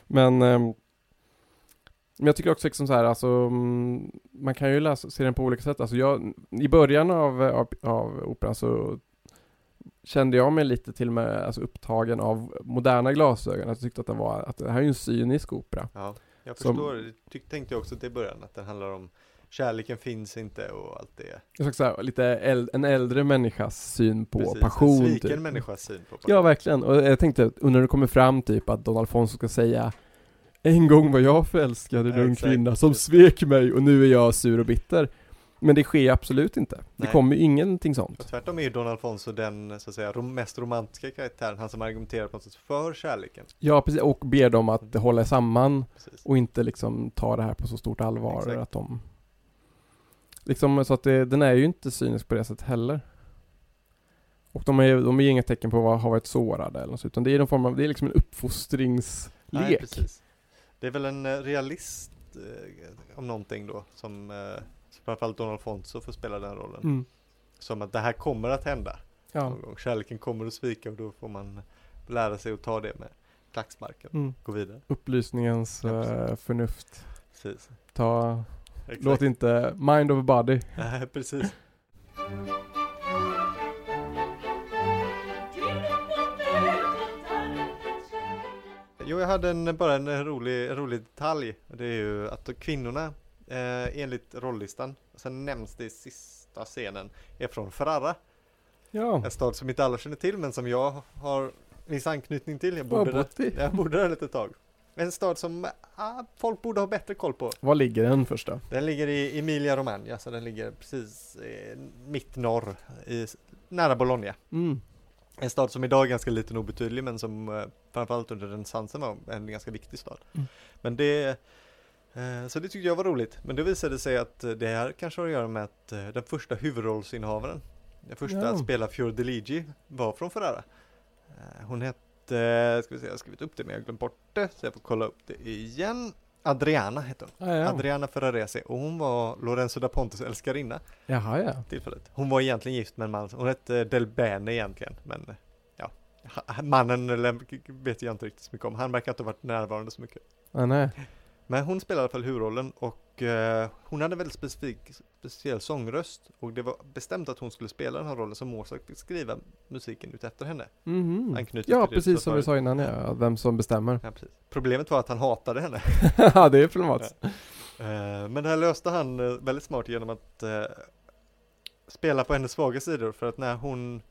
men, ehm, men jag tycker också liksom så här, alltså, mm, man kan ju läsa, se den på olika sätt. Alltså jag, I början av, av, av operan så kände jag mig lite till och med alltså, upptagen av moderna glasögon. Jag tyckte att det var, att det här är ju en cynisk opera. Ja, jag förstår. Det tyck, tänkte jag också till början, att den handlar om kärleken finns inte och allt det. Jag så här, lite äl, en äldre människas syn på Precis, passion. En sviken typ. människas syn på passion. Ja, verkligen. Och jag tänkte, när det kommer fram typ att Don Alfonso ska säga En gång var jag förälskad i en ung kvinna som svek mig och nu är jag sur och bitter. Men det sker absolut inte. Det Nej. kommer ju ingenting Och sånt. tvärtom är ju Don Alfonso den, så att säga, mest romantiska karaktären, han som argumenterar på något sätt för kärleken. Ja, precis. Och ber dem att hålla samman Precis. och inte liksom ta det här på så stort allvar. Exakt. Att de... Liksom så att det, den är ju inte cynisk på det sättet heller. Och de är, de är ju inga tecken på att ha varit sårade eller något, utan det är någon form av, det är liksom en uppfostringslek. Nej, precis. Det är väl en eh, realist eh, om någonting då, som eh, framförallt Don Alfonso får spela den rollen. Mm. Som att det här kommer att hända. Ja. Någon gång. Kärleken kommer att svika och då får man lära sig att ta det med klacksparken. Mm. Gå vidare. Upplysningens Ja, eh, förnuft. Precis. Ta, Exakt. låt inte mind over body. Nej, precis. Jo, jag hade en, bara en rolig, en rolig detalj. Det är ju att kvinnorna eh, enligt rollistan, sen nämns det i sista scenen, är från Ferrara. Ja. En stad som inte alla känner till men som jag har viss anknytning till. Jag bodde, där, i. jag bodde där ett tag. En stad som ah, folk borde ha bättre koll på. Var ligger den först då? Den ligger i Emilia Romagna, så den ligger precis eh, mitt norr, i, nära Bologna. Mm. En stad som idag är ganska liten och obetydlig men som eh, framförallt under renässansen var en ganska viktig stad. Mm. Men det, eh, så det tyckte jag var roligt. Men det visade sig att eh, det här kanske har att göra med att den första huvudrollsinnehavaren, den första Ja. att spela Fiordiligi var från Ferrara. Hon hette, ska vi se, jag har skrivit upp det men jag har glömt bort det så jag får kolla upp det igen. Adriana hette hon. Ja, ja. Adriana Ferrarese och hon var Lorenzo da Pontes älskarinna Jaha ja. tillfället. Hon var egentligen gift med en man, hon hette Del Bene egentligen, men ja, mannen vet jag inte riktigt så mycket om. Han verkar inte ha varit närvarande så mycket. Ah, nej. Men hon spelade i alla fall huvudrollen och eh, hon hade en väldigt specifik, speciell sångröst och det var bestämt att hon skulle spela den här rollen så Mozart fick skriva musiken ut efter henne. Mhm. Anknyter Ja, precis som vi sa innan ja. Vem som bestämmer. Ja. Problemet var att han hatade henne. Ja, det är problematiskt. Eh, Men det här löste han eh, väldigt smart genom att eh, spela på hennes svaga sidor för att när hon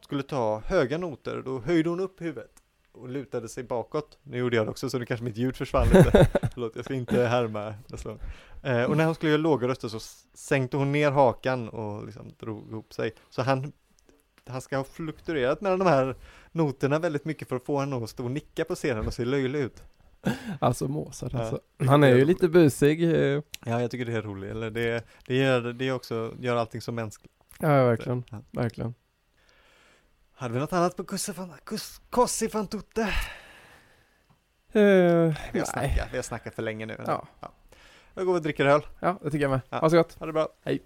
skulle ta höga noter då höjde hon upp huvudet och lutade sig bakåt. Nu gjorde jag det också så nu kanske mitt ljud försvann lite. Förlåt, jag ska inte härma nästa gång. Eh, och när hon skulle göra låga röster så sänkte hon ner hakan och liksom drog ihop sig. Så han, han ska ha fluktuerat mellan de här noterna väldigt mycket för att få henne att stå och nicka på scenen och se löjlig ut. Alltså Mozart Ja. alltså. Han är ju lite busig. eh, Ja, jag tycker det är roligt. Eller det, det, gör, det också, gör allting så mänskligt. Ja, verkligen. Ja. Verkligen. Hade vi något annat på Cossi fan, Cos- Cossi fan tutte? Eh, Vi har, snackat, vi har snackat för länge nu. Ja. Jag går och dricker öl. Ja, det tycker jag med. Ja. Ha så gott. Ha det bra. Hej.